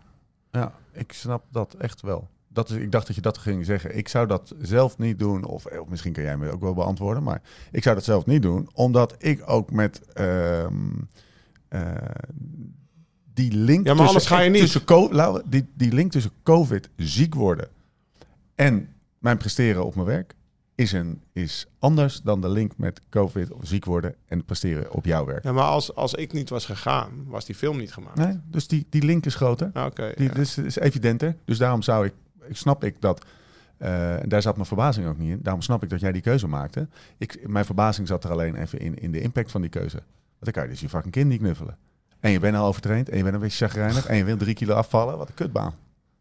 ja, ik snap dat echt wel. Dat is, ik dacht dat je dat ging zeggen. Ik zou dat zelf niet doen. Of, of misschien kan jij me ook wel beantwoorden. Maar ik zou dat zelf niet doen. Omdat ik ook met ehm, eh, die link Ja, maar anders tussen, ga je niet. tussen die link tussen COVID, ziek worden en mijn presteren op mijn werk. is, een, is anders dan de link met COVID of ziek worden en presteren op jouw werk. Ja, maar als, als ik niet was gegaan, was die film niet gemaakt. Nee, dus die, die link is groter. Ah, Oké. Die, ja. dus is evidenter. Dus daarom zou ik, ik snap ik dat, eh, en daar zat mijn verbazing ook niet in. Daarom snap ik dat jij die keuze maakte. Ik, mijn verbazing zat er alleen even in, in de impact van die keuze. Want dan kan je dus je fucking kind niet knuffelen. En je bent al overtraind en je bent een beetje chagrijnig en je wil drie kilo afvallen. Wat een kutbaan.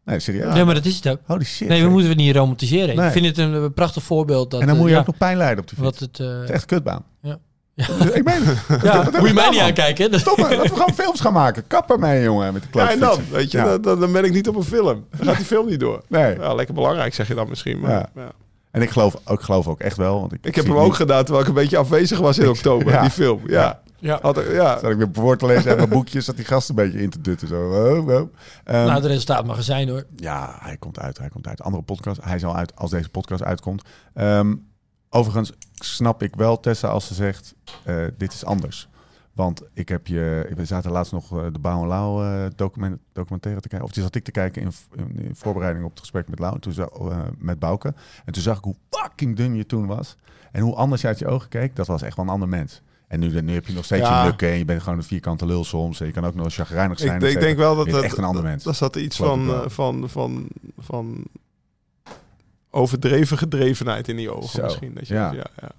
Nee, serieus. Nee, maar dat is het ook. Holy shit. Nee, we moeten het niet romantiseren. Nee. Ik vind het een, eh, prachtig voorbeeld. Dat, en dan moet je eh, ook nog pijn lijden op die fiets. wat het, eh, Het is echt een kutbaan. Ja. ik meen het. ja, moet je mij niet aankijken. Stoppen, laten we gewoon films gaan maken. Kapper mee, jongen, met de Ja, en dan, weet je, Ja. dan, dan ben ik niet op een film. Dan gaat die film niet door. Nee. Ja, lekker belangrijk zeg je dan misschien. Maar, Ja. ja. En ik geloof, ook, geloof ook echt wel. Want ik, Ik heb hem ook niet- gedaan terwijl ik een beetje afwezig was in oktober. Ja. Die film. Ja. Ja. Had, ja. Zat ik weer voor te lezen en mijn boekjes, zat die gast een beetje in te dutten. Zo. Oh, oh. Ehm, Nou, het resultaat mag er zijn hoor. ja, hij komt uit, hij komt uit. Andere podcast, hij zal uit als deze podcast uitkomt. Ehm, overigens snap ik wel Tessa als ze zegt, eh, dit is anders. Want ik heb je, we zaten laatst nog eh, de Bouw en Lau eh, document, documentaire te kijken. Of die zat ik te kijken in, in, in voorbereiding op het gesprek met Lau. Toen, eh, met Bouke. En toen zag ik hoe fucking dun je toen was. En hoe anders je uit je ogen keek. Dat was echt wel een ander mens. En nu, nu heb je nog steeds Ja. je lukken. En je bent gewoon een vierkante lul soms. En je kan ook nog chagrijnig zijn. Ik, ik denk wel dat dat... echt een ander mens. Dat zat iets van, van, van, van overdreven gedrevenheid in die ogen Zo. misschien. Dat je, Ja. ja. Ja,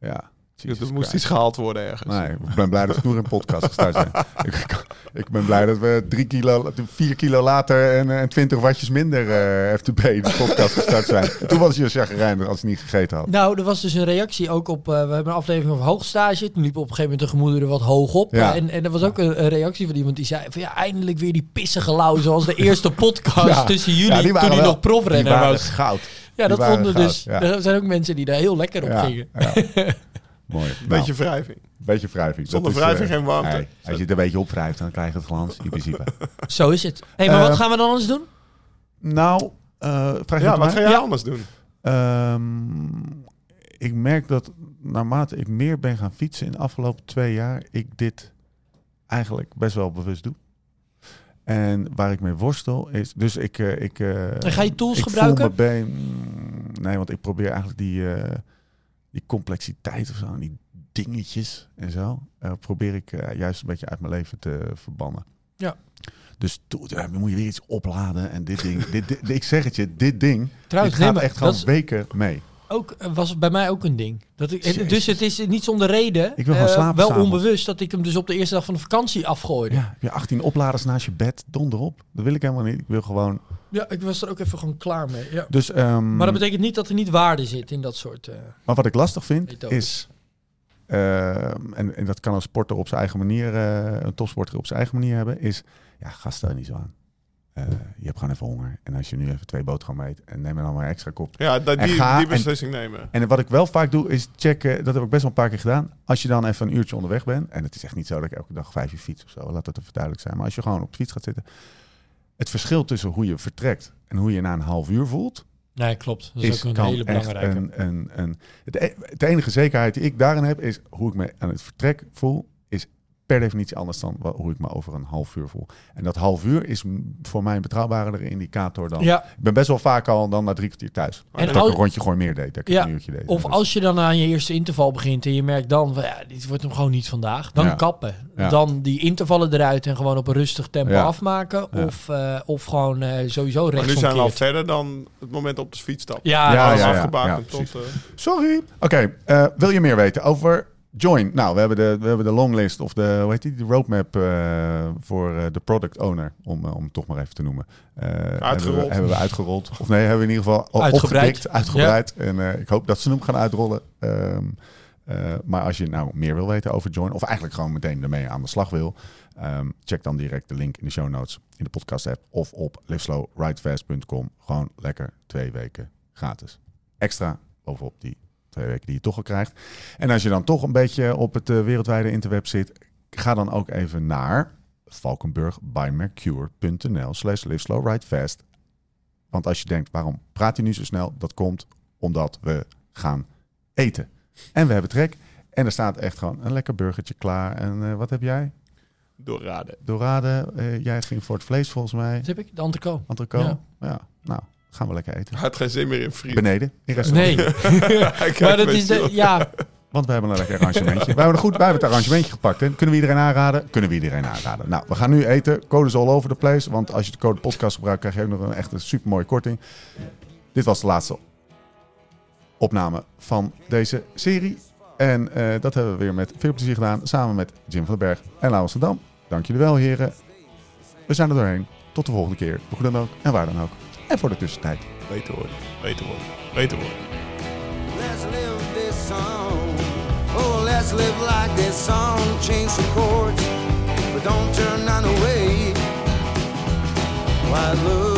Ja. Dus Jesus er moest Christ. iets gehaald worden ergens. Nee, ik ben blij dat we in podcast gestart zijn. ik, ik ben blij dat we drie kilo, vier kilo later en, en 20 wattjes minder eh FTP in de podcast gestart zijn. Toen was je chagrijnig als je niet gegeten had. Nou, er was dus een reactie ook op. eh, we hebben een aflevering over hoogstage. Toen liepen op een gegeven moment de gemoederen wat hoog op. Ja. En, en er was ook een, een reactie van iemand die zei: van ja, eindelijk weer die pissige lauw. Zoals de eerste podcast Ja. tussen Ja, jullie. die toen hij nog profrenner was. goud. Ja, dat die vonden goud, dus. ja. Er zijn ook mensen die daar heel lekker op Ja, gingen. Mooi. Beetje Nou, wrijving. beetje wrijving. Zonder Dat is, wrijving eh, geen warmte. nee, als je het een beetje opwrijft, dan krijg je het glans in principe. Zo is het. hey, maar Eh, wat gaan we dan anders doen? nou, eh vraag je Ja, wat ga jij Ja. anders doen? Ehm, ik merk dat naarmate ik meer ben gaan fietsen in de afgelopen twee jaar, ik dit eigenlijk best wel bewust doe. En waar ik mee worstel is, dus ik... eh, ik eh, En ga je tools ik gebruiken? Voel me been, nee, want ik probeer eigenlijk die, eh, die complexiteit of zo, en die dingetjes en zo, eh, probeer ik eh, juist een beetje uit mijn leven te verbannen. Ja. Dus to- ja, dan moet je weer iets opladen en dit ding, dit, dit- ik zeg het je, dit ding, Trouwens, dit gaat echt gewoon dat is weken mee. Ook, eh, was bij mij ook een ding. Dat ik, Jezus. dus het is niet zonder reden. Ik wil eh, slapen Wel onbewust dat ik hem dus op de eerste dag van de vakantie afgooide. Ja, heb je 18 opladers naast je bed, donder op. Dat wil ik helemaal niet. Ik wil gewoon. Ja, ik was er ook even gewoon klaar mee. Ja. Dus, ehm, Maar dat betekent niet dat er niet waarde zit in dat soort... eh, maar wat ik lastig vind Methodes. is. ehm, en, en dat kan een sporter op zijn eigen manier, een topsporter op zijn eigen manier hebben, is. Ja, stel je niet zo aan. Eh, je hebt gewoon even honger. En als je nu even twee boterhammen eet en neem er dan maar extra kop. Ja, dat, En die, ga die en- beslissing nemen. En wat ik wel vaak doe, is checken. Dat heb ik best wel een paar keer gedaan. Als je dan even een uurtje onderweg bent. En het is echt niet zo dat ik elke dag vijf uur fiets of zo. Laat dat even duidelijk zijn. Maar als je gewoon op de fiets gaat zitten. Het verschil tussen hoe je vertrekt en hoe je na een half uur voelt. Nee, klopt. Dat is, is ook een hele belangrijke. een, een, een, het, e- de enige zekerheid die ik daarin heb, is hoe ik me aan het vertrek voel, per definitie anders dan hoe ik me over een half uur voel. En dat half uur is voor mij een betrouwbaardere indicator dan. Ja, Ik ben best wel vaak al dan na drie kwartier thuis. En dat ik een rondje gewoon meer deed. Dat ik Ja, een uurtje deed. of Dus- als je dan aan je eerste interval begint en je merkt dan, van, ja, dit wordt hem gewoon niet vandaag. Dan Ja. kappen. Ja. Dan die intervallen eruit en gewoon op een rustig tempo Ja. afmaken. Ja. Of, eh, of gewoon eh, sowieso Maar nu zijn we al verder dan het moment op de fiets stappen. Ja, Ja, ja, ja. afgebakend Ja, tot... eh, Sorry. Oké, eh, wil je meer weten over Join? Nou, we hebben de, we hebben de longlist of de, hoe heet die, de roadmap eh, voor eh, de product owner, om, eh, om het toch maar even te noemen. Eh, Hebben we, Uitgerold. hebben we uitgerold. Of nee, hebben we in ieder geval Uitgebreid. opgedikt, uitgebreid. En eh, ik hoop dat ze hem gaan uitrollen. Ehm, eh, maar als je nou meer wil weten over Join, of eigenlijk gewoon meteen ermee aan de slag wil, ehm, check dan direct de link in de show notes in de podcast app of op liveslowridefast.com. Gewoon lekker twee weken gratis. Extra bovenop die twee weken die je toch al krijgt. En als je dan toch een beetje op het eh, wereldwijde interweb zit, ga dan ook even naar valkenburgbymercure.nl slash liveslowridefast. Want als je denkt, waarom praat hij nu zo snel? Dat komt omdat we gaan eten. En we hebben trek. En er staat echt gewoon een lekker burgertje klaar. En eh, wat heb jij? doorraden. Dorade. Eh, jij ging voor het vlees volgens mij. Dat heb ik, de entrecote. Antrico. Ja. Ja. Nou, gaan we lekker eten. Had geen zin meer in friet. Beneden, in restaurant. Nee, maar dat is de, ja, Want we hebben een lekker arrangementje. wij, hebben een goed, wij hebben het arrangementje gepakt. Hè. Kunnen we iedereen aanraden? Kunnen we iedereen aanraden. Nou, we gaan nu eten. Code is all over the place. Want als je de code podcast gebruikt, krijg je ook nog een echt een super mooie korting. Dit was de laatste opname van deze serie. En eh, dat hebben we weer met veel plezier gedaan. Samen met Jim van den Berg en Laurens van Dam. Dank jullie wel, heren. We zijn er doorheen. Tot de volgende keer. Hoe dan ook en waar dan ook. En voor de tussentijd. Beter worden, beter worden, beter worden. Let's live this song. Oh, let's live like this song. Change some chords, but don't turn none away. Why looking